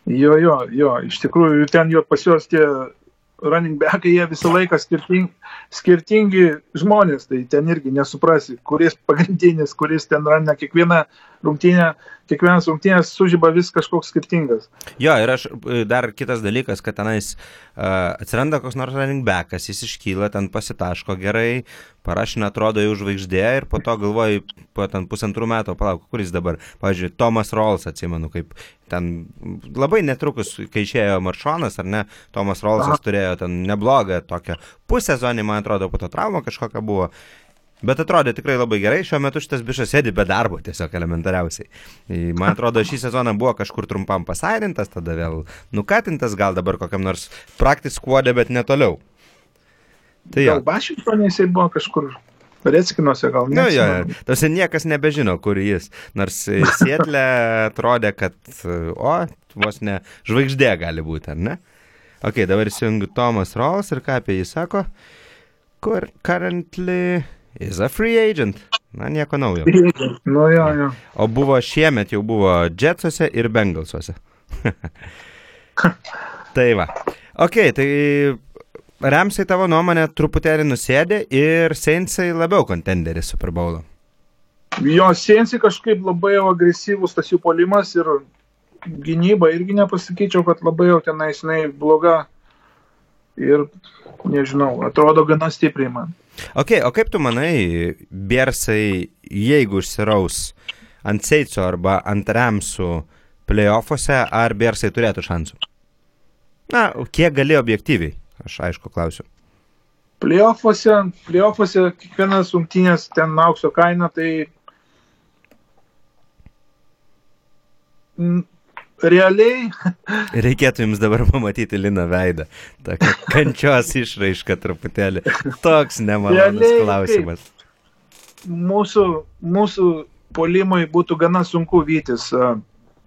Jo, jo, jo, iš tikrųjų ten jo pas juos tie running backai, jie visą laiką skirtingi, skirtingi žmonės, tai ten irgi nesuprasi, kuris pagrindinis, kuris ten rana kiekvieną rungtynę, kiekvienas rungtynės sužyba vis kažkoks skirtingas. Jo, ir aš e, dar kitas dalykas, kad tenais uh, atsiranda koks nors running backas, jis iškyla, ten pasitaško gerai, parašina atrodo jau žvaigždė ir po to galvoji, po ten pusantrų metų, palauk, kuris dabar, pavyzdžiui, Tomas Rolls, atsimenu, kaip ten labai netrukus, kai išėjo Maršonas, ar ne, Tomas Rollsas Aha. turėjo ten neblogą tokią pusę zonį, man atrodo, po to trauma kažkokia buvo. Bet atrodė tikrai labai gerai, šiuo metu šitas bišas sėdi be darbo, tiesiog elementariausiai. Man atrodo, šį sezoną buvo kažkur trumpam pasairintas, tada vėl nukatintas, gal dabar kokiam nors praktis kuodė, bet netoliau. Tai jo. Gal Vašingtonė jisai buvo kažkur Redskinuose, gal Nu, jo, neatsimenu. tose niekas nebežino, kur jis. Nors e, Sietlė atrodė, kad, e, o, vos ne, žvaigždė gali būti, ar ne? Ok, dabar įsijungiu Tomas Rolls ir ką apie jį sako. Kur currently is a free agent. Na, nieko naujo. Nu, jo, jo. O buvo šiemet jau buvo Jetsuose ir Bengalsuose. tai va. Ok, tai Ramsai tavo nuomonė truputėlį nusėdė ir Seinsai labiau kontenderis Super Bowlo. Jo Sensi kažkaip labai jau agresyvus tas jų polimas ir gynyba irgi nepasakyčiau, kad labai jau tenais jinai bloga. Ir nežinau, atrodo gana stipriai man. Ok, o kaip tu manai, Bersai, jeigu užsiraus ant Seitso arba ant Ramsų playoffuose, ar Bersai turėtų šansų? Na, kiek gali objektyviai? Aš aišku klausiu. Playoffuose, playoffuose kiekvienas rungtynės ten aukso kaina, tai realiai, Reikėtų jums dabar pamatyti Lino veidą. Tokia kančios išraiška truputėlį. Toks nemalonus klausimas. mūsų, mūsų polimui būtų gana sunku vytis uh,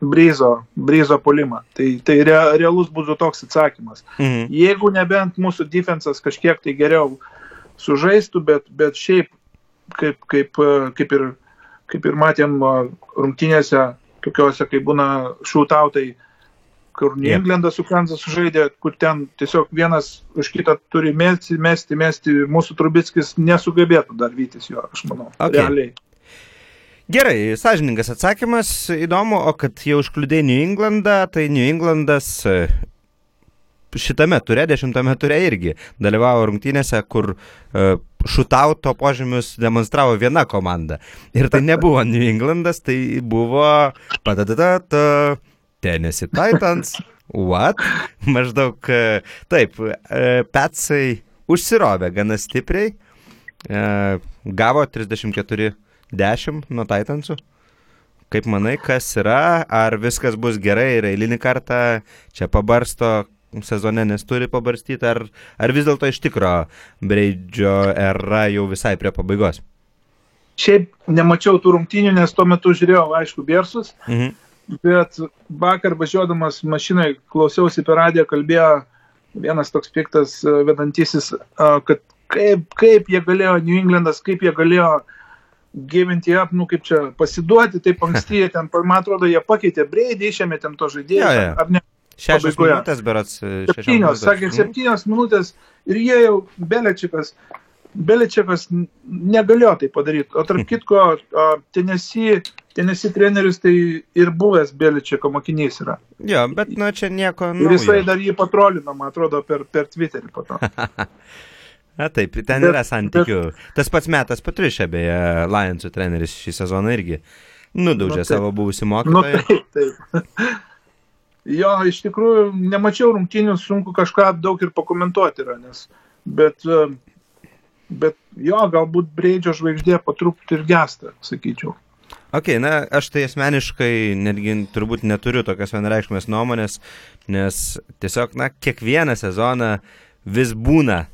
Bryzo, Bryzo polimą. Tai, tai re, realus būtų toks atsakymas. Mhm. Jeigu nebent mūsų defensas kažkiek tai geriau sužaistų, bet, bet šiaip, kaip, kaip, kaip, ir, kaip ir matėm rungtynėse, tokiuose, kai būna šūtautai, kur New. Englandas su Kansas sužaidė, kur ten tiesiog vienas už kitą turi mesti, mesti, mesti, mūsų Trubickis nesugebėtų dar vytis jo, aš manau. Okay. Realiai. Gerai, sąžiningas atsakymas, įdomu, o kad jau užkliudai New Englandą, tai New Englandas e, šitame ture, dešimtame ture irgi dalyvavo rungtynėse, kur uh, šutauto požymius demonstravo viena komanda. Ir tai nebuvo New Englandas, tai buvo patadata Tennessee Titans. What? Maždaug e, taip, e, Petsai užsirovė gana stipriai, e, gavo 34 10 nuo Titansų. Kaip manai, kas yra, ar viskas bus gerai ir eilinį kartą čia pabarsto sezone, nes turi pabarstyti, ar, ar vis dėlto iš tikro Breidžio era jau visai prie pabaigos? Šiaip nemačiau tų rungtynių, nes tuo metu žiūrėjau, aišku, Bersus, Mhm. bet vakar važiuodamas mašinai klausiausi per radiją, kalbėjo vienas toks piktas e, vedantysis, e, kad kaip, kaip jie galėjo, New Englandas, kaip jie galėjo gyventi up, nu kaip čia, pasiduoti taip anksti, jie ten, man atrodo, jie pakeitė breidį, išėmė ten to žaidėjo, Jo, jo. ar ne? Šešios Pabaigoje. minutės, berots. Septynios, sakė, septynios minutės ir jie jau Belečikas, n- negalėjo tai padaryti. O tarp kitko, tenesi, tenesi treneris tai ir buvęs Belečiko mokinys yra. Jo, bet nu čia nieko. Ir jisai dar jį patrolino, man atrodo, per, per Twitterį po to. Na taip, ten Bet- yra santykių. Tas pats metas Patrišė, beje, Lionsų treneris šį sezoną irgi nudaužė Nu, taip. savo buvusių Nu mokytojų. taip, taip. Jo, iš tikrųjų, nemačiau rungtynių, sunku kažką daug ir pakomentuoti yra, nes, bet, e, bet jo, galbūt Breidžio žvaigždė patruputį ir gesta, sakyčiau. Ok, na, aš tai asmeniškai netgi turbūt neturiu tokios vienareikšmės nuomonės, nes tiesiog, na, kiekvieną sezoną vis būna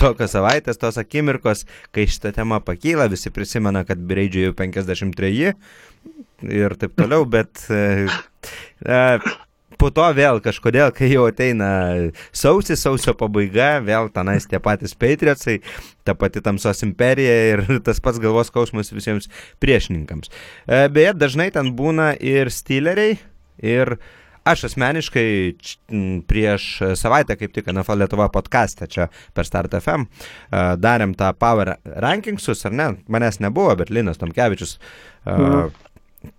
tokios savaitės, tos akimirkos, kai šitą temą pakyla, visi prisimena, kad Breidžiui jau 53 ir taip toliau, bet e, e, po to vėl kažkodėl, kai jau ateina sausis, sausio pabaiga, vėl tenais tie patys Patriotsai, ta pati tamsos imperija ir tas pats galvos skausmas visiems priešininkams. E, Beje, dažnai ten būna ir styleriai, ir aš asmeniškai prieš savaitę, kaip tik NFL Lietuva podcast'e čia per Start FM, darėm tą Power Rankingsus, ar ne, manęs nebuvo, bet Linas Tomkevičius Mhm.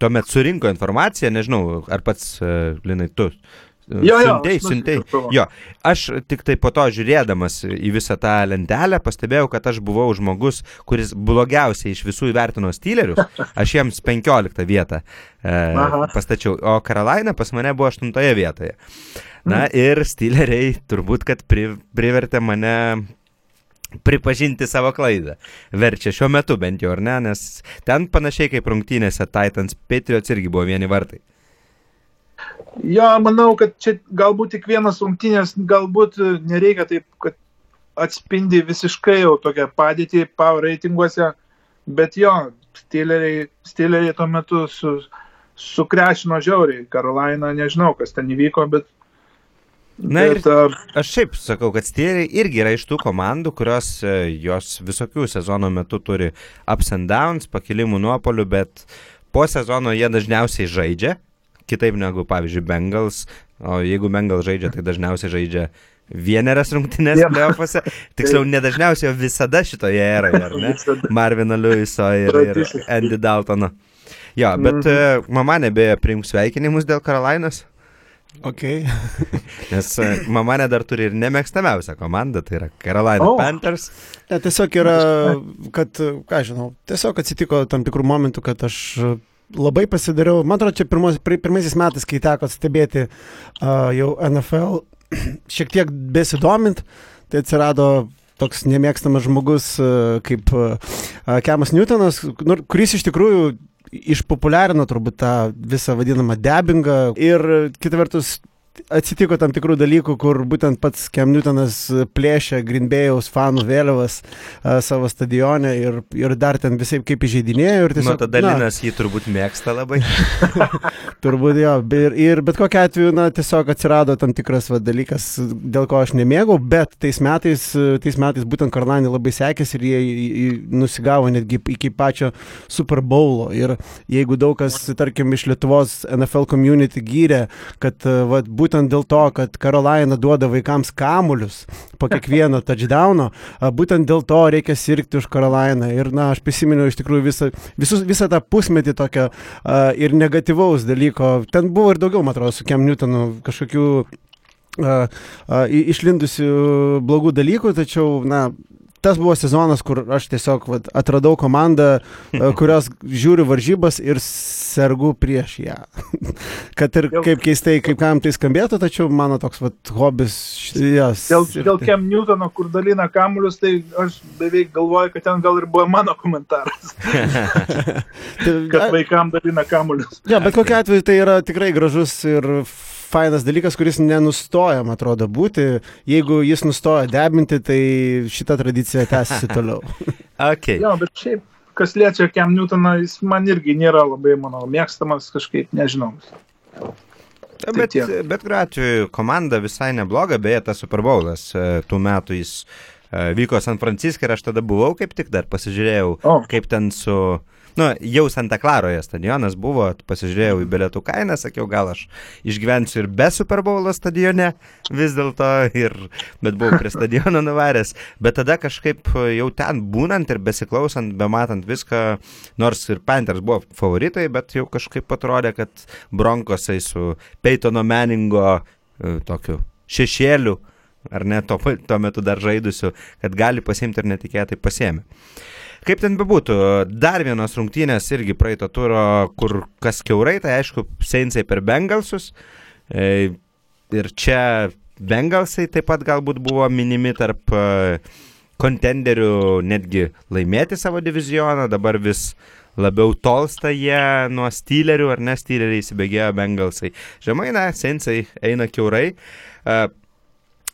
Tuomet surinko informaciją, nežinau, ar pats uh, Linai tu. e, Jo, siuntei. nusipirkau. Jo, aš tik tai po to žiūrėdamas į visą tą lentelę pastebėjau, kad aš buvau žmogus, kuris blogiausiai iš visų įvertino stylerius. Aš jiems 15 vietą e, pastačiau, o Karolaina pas mane buvo 8 vietoje. Na ir styleriai turbūt, kad pri, privertė mane pripažinti savo klaidą. Verčia šiuo metu bent jau, ar ne, nes ten panašiai kaip rungtynėse Titans Patriots irgi buvo vieni vartai. Jo, manau, kad čia galbūt tik vienas rungtynės, galbūt e, nereikia taip, kad atspindi visiškai jau tokią padėtį power reitinguose, bet jo, stileriai, stileriai tuo metu su, sukrešino žiauriai. Karolaina, nežinau, kas ten įvyko, bet... Na ir- Aš šiaip sakau, kad Steeleriai irgi yra iš tų komandų, kurios e, jos visokių sezono metu turi ups and downs, pakilimų nuopolių, bet po sezono jie dažniausiai žaidžia, kitaip negu, pavyzdžiui, Bengals, o jeigu Bengals žaidžia, tai dažniausiai žaidžia vieneras rungtynės Vieną. playoffuose, tiksliau nedažniausiai, o visada šitoje eroje, ar ne? Marvino Lewiso ir, ir. Andy Daltono. Jo, bet mm mama nebėjo priimti sveikinimus dėl Karolainos. Okay. Nes e, mama ne dar turi ir nemėgstamiausią komandą, tai yra Carolina oh. Panthers. Ne, tiesiog yra, kad, ką žinau, tiesiog atsitiko tam tikrų momentų, kad aš labai pasidariau, man atrodo, čia pirmos, pir- pirmaisiais metais, kai teko stebėti uh, jau NFL, šiek tiek besidomint, tai atsirado toks nemėgstamas žmogus uh, kaip uh, Kemas Newtonas, kuris iš tikrųjų išpopuliarino turbūt tą visą vadinamą debingą. Ir kita vertus atsitiko tam tikrų dalykų, kur būtent pats Kem Newtonas plėšė Greenbėjaus fanų vėliavas a, savo stadione ir, ir dar ten visai kaip įžeidinėjo. Tiesiog, tada na, Linas jį turbūt mėgsta labai. Turbūt jo, ir, ir bet kokiu atveju, na, tiesiog atsirado tam tikras va, dalykas, dėl ko aš nemėgau, bet tais metais, tais metais būtent Karlanį labai sekėsi ir jie nusigavo netgi iki pačio Super Bowlo. Ir jeigu daug kas, tarkim, iš Lietuvos NFL community gyrė, kad va, būtent dėl to, kad Karolina duoda vaikams kamulius po kiekvieno touchdowno, būtent dėl to reikia sirgti už Karolainą. Ir, na, aš prisiminiau iš tikrųjų visą, visus, visą tą pusmetį tokio a, ir negatyvaus dalyko. Ten buvo ir daugiau, man atrodo, su Kem Newtonu kažkokių a, i- išlindusių blogų dalykų, tačiau, na, tas buvo sezonas, kur aš tiesiog vat, atradau komandą, kurios žiūri varžybas ir sergu prieš ją. Kad ir Dėl- kaip keistai, kaip kam tai skambėtų, tačiau mano toks vat, hobis. Yes, Dėl, dėl Kem Newtono, kur dalina kamuolius, tai aš beveik galvoju, kad ten gal ir buvo mano komentaras, kad vaikam dalina kamuolius. Ja, bet kokiu atveju tai yra tikrai gražus ir fainas dalykas, kuris nenustoja, man atrodo, būti. Jeigu jis nustoja debinti, tai šita tradicija tęsiasi toliau. Okay. Jo, bet šiaip, kas liečia Kem Newtoną, jis man irgi nėra labai, manau, mėgstamas kažkaip, nežinau. Ja, Bet, tiek. bet kuriuo atveju komanda visai nebloga, beje, tas Super Bowlas e, tų metų jis e, vyko San Franciske ir aš tada buvau kaip tik dar pasižiūrėjau, O. kaip ten su... Nu, jau Santa Klaroje stadionas buvo, pasižiūrėjau į bilietų kainą, sakiau, gal aš išgyvensiu ir be Super Bowlo stadione vis dėlto, bet buvau prie stadiono nuvaręs. Bet tada kažkaip jau ten būnant ir besiklausant, bematant viską, nors ir Panthers buvo favoritai, bet jau kažkaip atrodė, kad Bronkosai su Peitono Meningo e, tokiu šešėliu, ar ne tuo, tuo metu dar žaidusiu, kad gali pasimti ir netikėtai pasėmė. Kaip ten bebūtų, dar vienos rungtynės irgi praeito turo, kur kas keurai, tai aišku, Seinsai per Bengalsus. E, ir čia Bengalsai taip pat galbūt buvo minimi tarp e, kontenderių netgi laimėti savo divizioną, dabar vis labiau tolsta jie nuo stylerių, ar ne styleriai įsibėgėjo Bengalsai. Žemai, na, Seinsai eina keurai. E,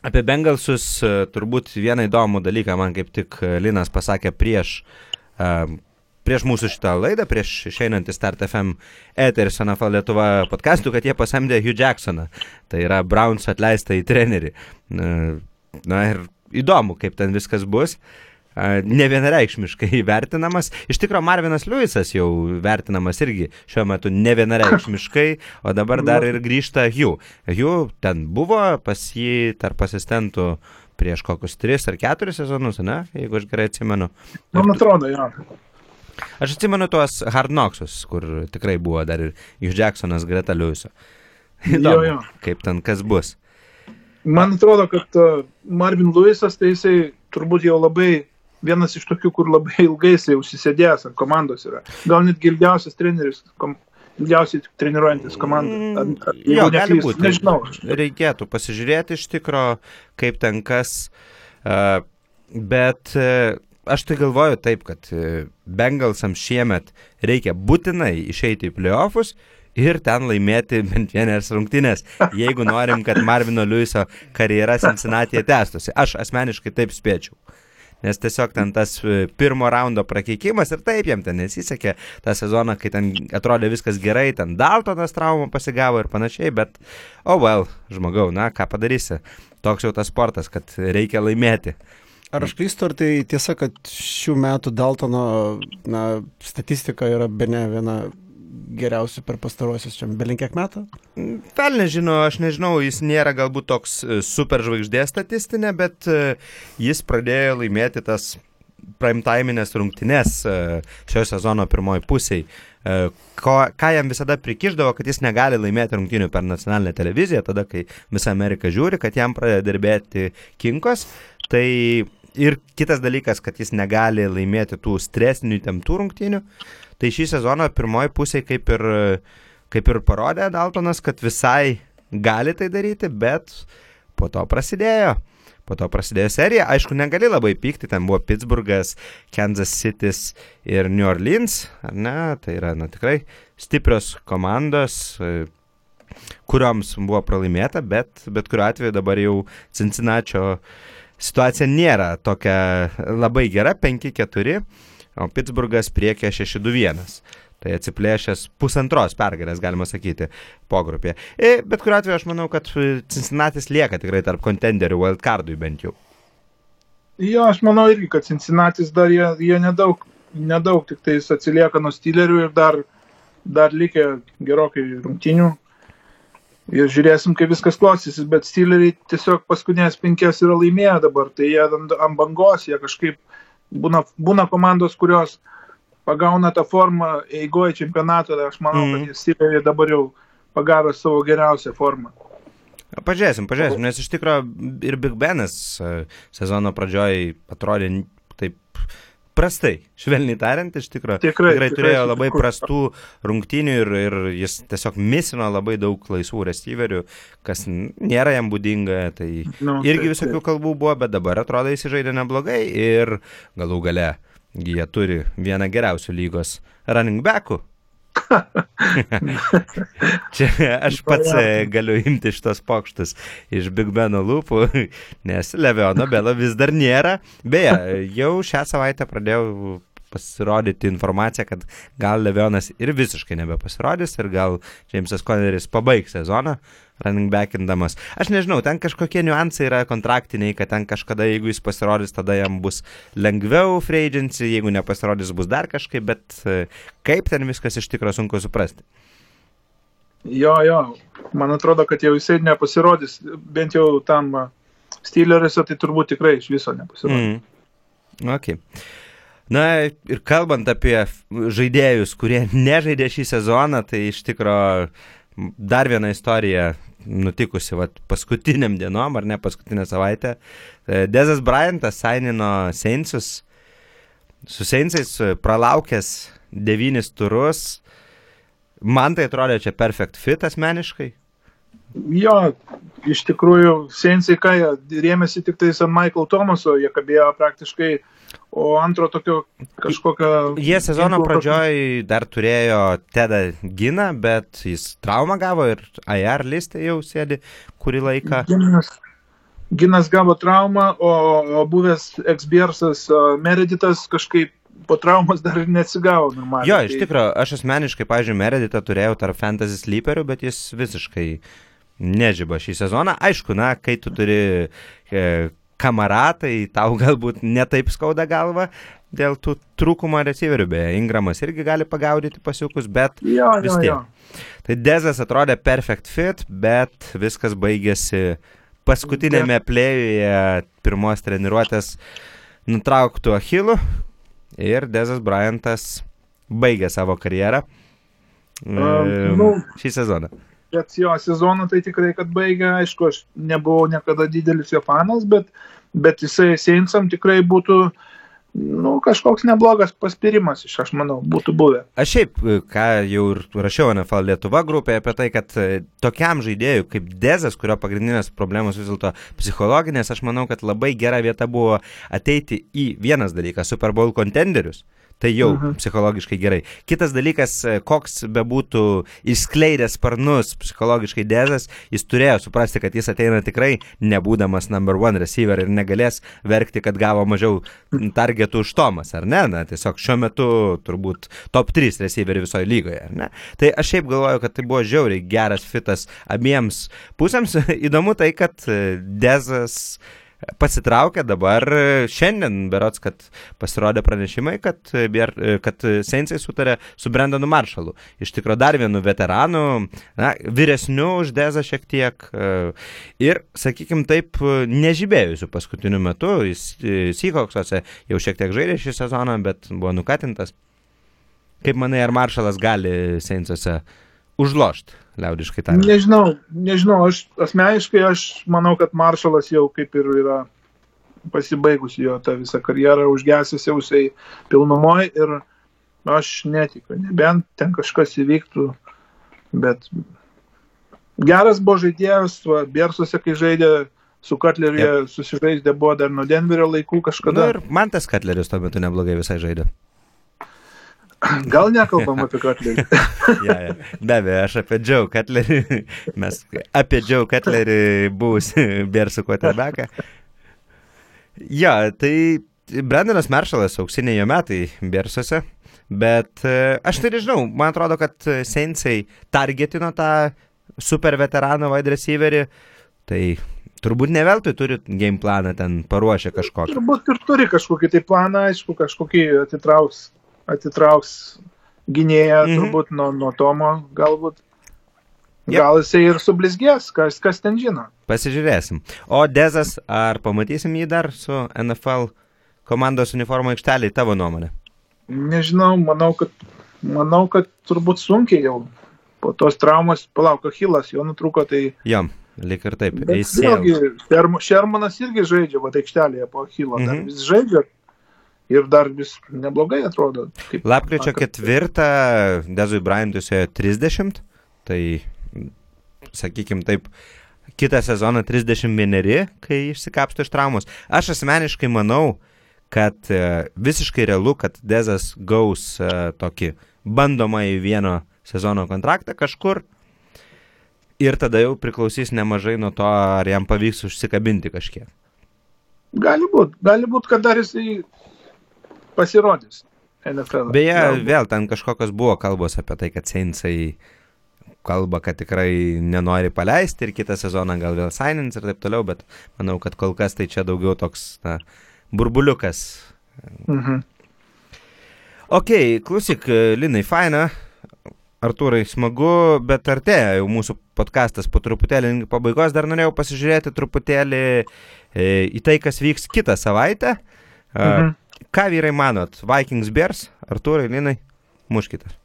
Apie Bengalsus e, turbūt vieną įdomų dalyką man kaip tik e, Linas pasakė prieš, uh, prieš mūsų šitą laidą, prieš išeinant į Start FM eterį su NFL Lietuva podcastu, kad jie pasamdė Hugh Jacksoną. Tai yra Browns atleistą į trenerį. Na ir įdomu, kaip ten viskas bus. Uh, ne vienareikšmiškai vertinamas. Iš tikrųjų, Marvinas Lewisas jau vertinamas irgi šiuo metu ne vienareikšmiškai, o dabar dar ir grįžta Hugh. Hugh ten buvo pas jį tarp asistentų prieš kokius 3 ar 4 sezonus, ne, jeigu aš gerai atsimenu. Man atrodo, jo. Aš atsimenu tuos Hard Knocksus, kur tikrai buvo dar ir Hugh Jacksonas greta Lewiso. Įdomu, jo. kaip ten kas bus. Man atrodo, kad uh, Marvin Lewisas, tai jisai turbūt jau labai vienas iš tokių, kur labai ilgai jisai užsisėdėjęs ant komandos yra. Gal net ilgiausias treneris, kom, ilgiausiai treniruojantis komandą. Ar- ar- Mm, Jo, gali būti. Nežinau. Reikėtų pasižiūrėti iš tikro, kaip ten kas. Bet uh, aš tai galvoju taip, kad uh, Bengalsam šiemet reikia būtinai išeiti į playoffus ir ten laimėti bent vienas rungtynės, jeigu norim, kad Marvino Lewiso karjera Cincinnati'e tęstųsi. Aš asmeniškai taip spėčiau. Nes tiesiog ten tas e, pirmo raundo prakeikimas ir taip jam ten nesisekė tą sezoną, kai ten atrodė viskas gerai, ten Daltonas traumą pasigavo ir panašiai, bet, oh well, žmogau, na, ką padarysi. Toks jau tas sportas, kad reikia laimėti. Ar aš klystu, ar tai tiesa, kad šių metų Daltono na, statistika yra be ne viena geriausių per pastarosius čia belinkiek metų? Gal nežinau, aš nežinau, jis nėra galbūt toks e, super žvaigždė statistinė, bet e, jis pradėjo laimėti tas primetaiminės rungtynes e, šio sezono pirmoji pusiai. Ko, ką jam visada prikiždavo, kad jis negali laimėti rungtynių per nacionalinę televiziją, tada, kai visa Amerika žiūri, kad jam pradeda dirbėti kinkos. Tai ir kitas dalykas, kad jis negali laimėti tų stresinių įtemptų rungtynių. Tai šį sezoną pirmoji pusė kaip ir, kaip ir parodė Daltonas, kad visai gali tai daryti, bet po to prasidėjo. Po to prasidėjo serija. Aišku, negali labai pykti, ten buvo Pittsburghas, Kansas City ir New Orleans, ar ne? Tai yra, na tikrai stiprios komandos, e, kurioms buvo pralaimėta, bet bet kuriuo atveju dabar jau Cincinnati situacija nėra tokia labai gera, 5-4, o Pittsburghas priekia 6-2-1. Tai atsiplėšęs pusantros pergalės, galima sakyti, pogrupėje. E, Bet kuriuo atveju aš manau, kad Cincinnati lieka tikrai tarp kontenderių wildcardui bent jau. Jo, aš manau irgi, kad Cincinnati dar jie, jie nedaug, nedaug tik tais atsilieka nuo stylerių ir dar, dar likę gerokai rungtinių. Ir žiūrėsim, kaip viskas klostysis, bet styleriai tiesiog paskutinės penkias yra laimėję dabar, tai jie ant, ant bangos, jie kažkaip būna, būna komandos, kurios pagauna tą formą eigoje čempionato, tai aš manau, Mhm. mm. kad styleriai dabar jau pagavo savo geriausią formą. Pažiūrėsim, pažiūrėsim, nes iš tikrųjų ir Big Benas e, sezono pradžioj atrodė taip prastai, švelniai tariant, iš tikrųjų. Tikrai, tikrai tikrai turėjo sutinku. labai prastų rungtynių ir, ir jis tiesiog misino labai daug laisvų receiverių, kas nėra jam būdinga. Tai Nu, irgi taip, visokių kalbų buvo, bet dabar atrodo jis žaidė neblogai ir galų gale jie turi vieną geriausių lygos running backų. Čia aš pats e, galiu imti šitos pokštus iš Big Beno lūpų, nes Leviono Belo vis dar nėra. Beje, jau šią savaitę pradėjau pasirodyti informaciją, kad gal Levionas ir visiškai nebepasirodys ir gal Jamesas Conneris pabaigs sezoną running backindamas. Aš nežinau, ten kažkokie niuansai yra kontraktiniai, kad ten kažkada, jeigu jis pasirodys, tada jam bus lengviau free agency, jeigu nepasirodys, bus dar kažkaip, bet e, kaip ten viskas iš tikrųjų sunku suprasti. Jo, jo, man atrodo, kad jau jisai nepasirodys, bent jau tam Steeleriuose, tai turbūt tikrai iš viso nepasirodys. Mm. Okay. Na ir kalbant apie žaidėjus, kurie nežaidė šį sezoną, tai iš tikrųjų dar viena istorija nutikusi vat, paskutiniam dienom, ar ne paskutinę savaitę. E, Dezas Bryantas sainino Seinsus, su Seinsais pralaukęs devynis turus. Man tai atrodė čia perfect fit asmeniškai. Jo, iš tikrųjų, Seinsai ką rėmėsi tik tais ant Michael Thomaso, jie kabėjo praktiškai O antro tokio kažkokio... Jie sezono pradžioj dar turėjo Tedą Giną, bet jis traumą gavo ir AR listė jau sėdi kurį laiką. Ginas, Ginas gavo traumą, o, buvęs eksbiersas Mereditas kažkaip po traumos dar ir neatsigavo normaliai. Jo, iš tikrųjų, aš asmeniškai, pažiūrėjau, Mereditą turėjau tarp fantasy sleeperių, bet jis visiškai nežyba šį sezoną. Aišku, na, kai tu turi e, kamaratai, tau galbūt netaip skauda galva dėl tų trūkumo receiverių, beje, Ingramas irgi gali pagaudyti pasiukus, bet jo, vis tiek. Jo, jo. Tai Dezas atrodė perfect fit, bet viskas baigėsi paskutinėme plėjuje pirmos treniruotės nutrauktų achilų ir Dezas Bryantas baigė savo karjerą um, nu, šį sezoną bet jo sezoną tai tikrai, kad baigė, aišku, aš nebuvau niekada didelis jo fanas, bet, bet jisai Seinsam tikrai būtų, nu, kažkoks neblogas paspirimas iš, aš manau, būtų buvę. Aš šiaip, ką jau ir rašiau NFL Lietuva grupėje apie tai, kad e, tokiam žaidėjui kaip Dezas, kurio pagrindinės problemos vis dėlto psichologinės, aš manau, kad labai gera vieta buvo ateiti į vienas dalykas - Super Bowl kontenderius. Tai jau mhm. psichologiškai gerai. Kitas dalykas, e, koks bebūtų išskleidęs sparnus psichologiškai dėzas, jis turėjo suprasti, kad jis ateina tikrai nebūdamas number one receiver ir negalės verkti, kad gavo mažiau targetų už Tomas, ar ne? Na, tiesiog šiuo metu turbūt top 3 receiveriai visoje lygoje, ar ne? Tai aš šiaip galvoju, kad tai buvo žiauriai geras fitas abiems pusėms. Įdomu tai, kad e, dėzas pasitraukė dabar šiandien, berots, kad pasirodė pranešimai, kad, kad Seinsai sutarė su Brendonu Maršalu. Iš tikrųjų dar vienu veteranu, na, vyresniu už Dezą šiek tiek ir, sakykime taip, nežibėjusiu paskutiniu metu. Jis Seahawksuose jau šiek tiek žaidė šį sezoną, bet buvo nukatintas. Kaip manai, ar Maršalas gali Seinsuose užlošti? Liaudiškai tariant? Nežinau, nežinau, aš asmeniškai aš manau, kad maršalas jau kaip ir yra pasibaigusi jo tą visą karjerą, užgesęs jau jisai pilnumoje ir aš netikiu, nebent ten kažkas įvyktų, bet geras buvo žaidėjas, va, Biersuose, kai žaidė su Katleriu, yep. susižaidė buvo dar nuo Denverio laikų kažkada. Na ir man tas Katleris tuo metu neblogai visai žaidė. Gal nekalbam apie Katlerį. ja, ja. Be abejo, aš apie Joe Katlerį, mes apie Joe Katlerį buvusi Bersų quarterbacką. Ja, tai Brendanas Maršalas auksiniai jo metai Bersuose, bet e, aš tai nežinau, man atrodo, kad Sensei targetino tą super veteraną wide receiverį, tai turbūt ne veltui turi game planą ten paruošę kažkokį. Turbūt ir turi kažkokį tai planą, aišku, kažkokį atitrauks atitrauks gynėją mhm. turbūt nuo, nuo Tomo galbūt. Yep. Gal jisai ir sublizgės, kas, kas ten žino. Pasižiūrėsim. O Dezas, ar pamatysim jį dar su NFL komandos uniformo aikšteliai, tavo nuomonė? Nežinau, manau, kad, manau, kad turbūt sunkiai jau po tos traumos, palauk, Achilas jo nutrūko, tai... Jam, lik ir taip. Vėlgi, Šermanas irgi žaidžia, va, aikštelėje po Achilo, mm -hmm. vis žaidžia, ir dar vis neblogai atrodo. Lapkričio ketvirtą Dezui Bryantui suėjo 30, tai sakykime taip, kitą sezoną 31, kai išsikapsto iš traumos. Aš asmeniškai manau, kad e, visiškai realu, kad Dezas gaus e, tokį bandomąjį vieno sezono kontraktą kažkur. Ir tada jau priklausys nemažai nuo to, ar jam pavyks užsikabinti kažkiek. Gali būti, gali būti, kad dar jisai pasirodys. NFL. Beje, Galbūt. vėl ten kažkokios buvo kalbos apie tai, kad Seinsai kalba, kad tikrai nenori paleisti ir kitą sezoną gal vėl sainins ir taip toliau, bet manau, kad kol kas tai čia daugiau toks na, burbuliukas. Mhm. Ok, klausyk, Linai, faina. Artūrai, smagu, bet artėja jau mūsų podkastas po truputėlį pabaigos. Dar norėjau pasižiūrėti truputėlį e, į tai, kas vyks kitą savaitę. Mhm. Ką vyrai manot? Vikings Bears? Artūrai, Linai? Muškite.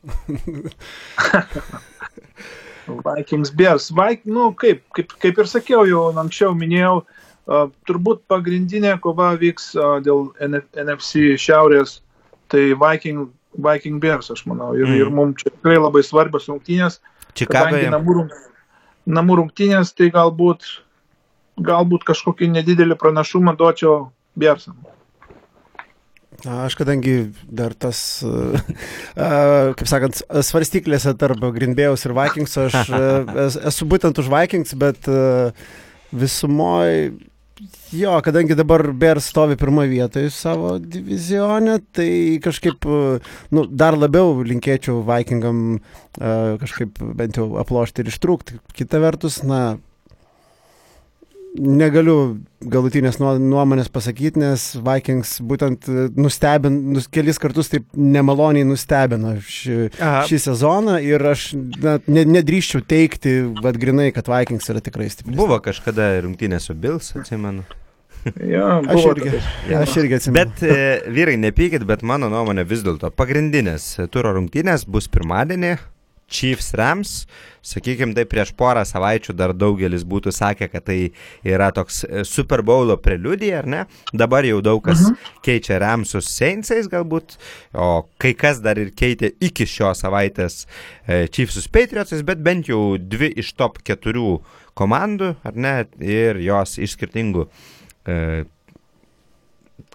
Vikings Bears. Vik, nu, kaip, kaip, kaip ir sakiau, jau anksčiau minėjau, uh, turbūt pagrindinė kova vyks uh, dėl NF, NFC šiaurės, tai Viking, Viking Bears, aš manau. Ir, Mm. ir mums čia tikrai labai svarbios rungtynės. Čikagoje. namų, namų rungtynės, tai galbūt, galbūt kažkokį nedidelį pranašumą duočiau Bearsam. Aš kadangi dar tas, kaip sakant, svarstyklėse tarp Grindbėjaus ir Vikings, aš es- esu būtent už Vikings, bet visumoje, jo, kadangi dabar Bears stovi pirmoje vietoje savo divizionė, tai kažkaip, nu, dar labiau linkėčiau Vikingam kažkaip bent jau aplošti ir ištrūkti. Kita vertus, na, negaliu galutinės nuo- nuomonės pasakyti, nes Vikings būtent e, nustebin, nus, kelis kartus taip nemaloniai nustebino šį, Aha. šį sezoną ir aš na, ne, nedrįščiau teikti, vad grinai, kad Vikings yra tikrai stiprus. Buvo kažkada rungtynė su Bills, atsimenu. Ja, Aš buvo irgi, tokios. aš irgi atsimenu. Bet e, vyrai, nepykit, bet mano nuomonė vis dėlto pagrindinės turo rungtynės bus pirmadienį. Chiefs Rams, sakykime, tai prieš porą savaičių dar daugelis būtų sakę, kad tai yra toks e, Super Bowlo preliudija, ar ne? Dabar jau daug kas Mhm. keičia Ramsus Saintsais galbūt, o kai kas dar ir keitė iki šios savaitės e, Chiefsus Patriotsais, bet bent jau dvi iš top keturių komandų, ar ne, ir jos iš skirtingų e,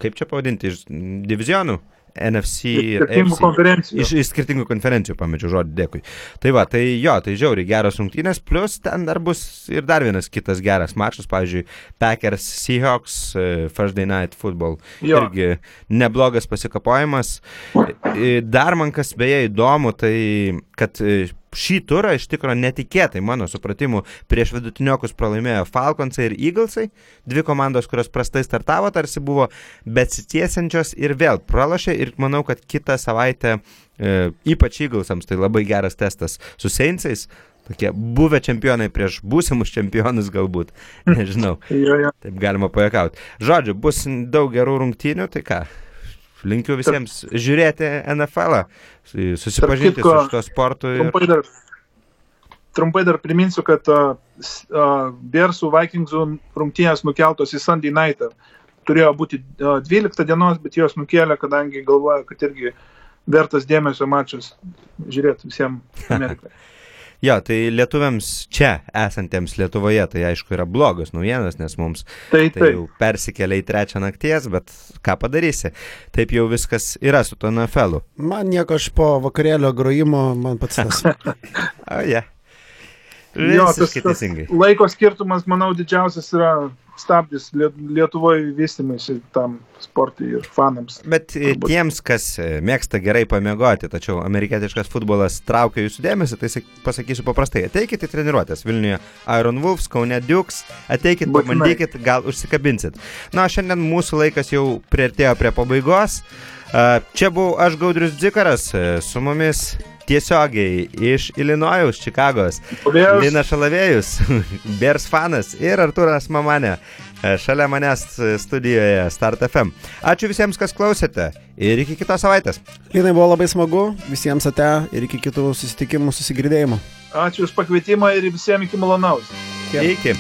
kaip čia pavadinti, iš divizionų, NFC ir Skirtingų AFC. konferencijų. Iš, iš skirtingų konferencijų pamečiau žodį, dėkui. Tai va, tai jo, tai žiauriai geros rungtynės, plus ten dar bus ir dar vienas kitas geras mačas, pavyzdžiui, Packers Seahawks, e, Thursday Night Football. Jo. Irgi neblogas pasikapojimas. E, Dar man kas beje įdomu, tai kad e, šį turą iš tikrųjų netikėtai, mano supratimu, prieš vidutiniokus pralaimėjo Falconsai ir Eaglesai, dvi komandos, kurios prastai startavo, tarsi buvo besitiesiančios ir vėl pralašė ir manau, kad kitą savaitę e, ypač Eaglesams tai labai geras testas su Saintsais. Tokie buvę čempionai prieš būsimus čempionus galbūt, nežinau. Taip galima pajakauti. Žodžiu, bus daug gerų rungtynių, tai ką? Linkiu visiems žiūrėti NFL, susipažinti kitko, su šito sportu. Ir... Trumpai dar, trumpai dar priminsiu, kad uh, uh, Bersų Vikingsų rungtynės nukeltos į Sunday night. Turėjo būti uh, 12 dienos, bet jos nukėlė, kadangi galvoja, kad irgi vertas dėmesio mačas žiūrėti visiems Amerikai. Jo, tai lietuviams čia esantiems Lietuvoje, tai aišku yra blogos naujienos, nes mums Tai tai taip. jau persikelia į trečią nakties, bet ką padarysi, taip jau viskas yra su to NFL. -u. Man nieko aš po vakarėlio grojimo, man pats tas. O, jie. Jo, tas, tas laiko skirtumas, manau, didžiausias yra stabdis Liet- Lietuvoje vystymasi tam sportui ir fanams. Bet e, Turbūt. tiems, kas e, mėgsta gerai pamiegoti, tačiau amerikietiškas futbolas traukia jūsų dėmesį, tai sak- pasakysiu paprastai, ateikite į treniruotės Vilniuje Iron Wolves, Kaune Dukes, ateikite, Būtinai. pabandykit, gal užsikabinsit. Na, šiandien mūsų laikas jau priartėjo prie pabaigos. Čia buvau aš Gaudrius Dzikaras, e, su mumis tiesiogiai iš Ilinojaus, Čikagos. Lina Šalavėjus, Bears fanas ir Arturas Mamanė. e, Šalia manęs studijoje Start FM. Ačiū visiems, kas klausėte ir iki kitos savaitės. Linai buvo labai smagu, visiems ate ir iki kitų susitikimų, susigirdėjimo. Ačiū už pakvietimą ir visiems iki malonaus. Kiek? Iki.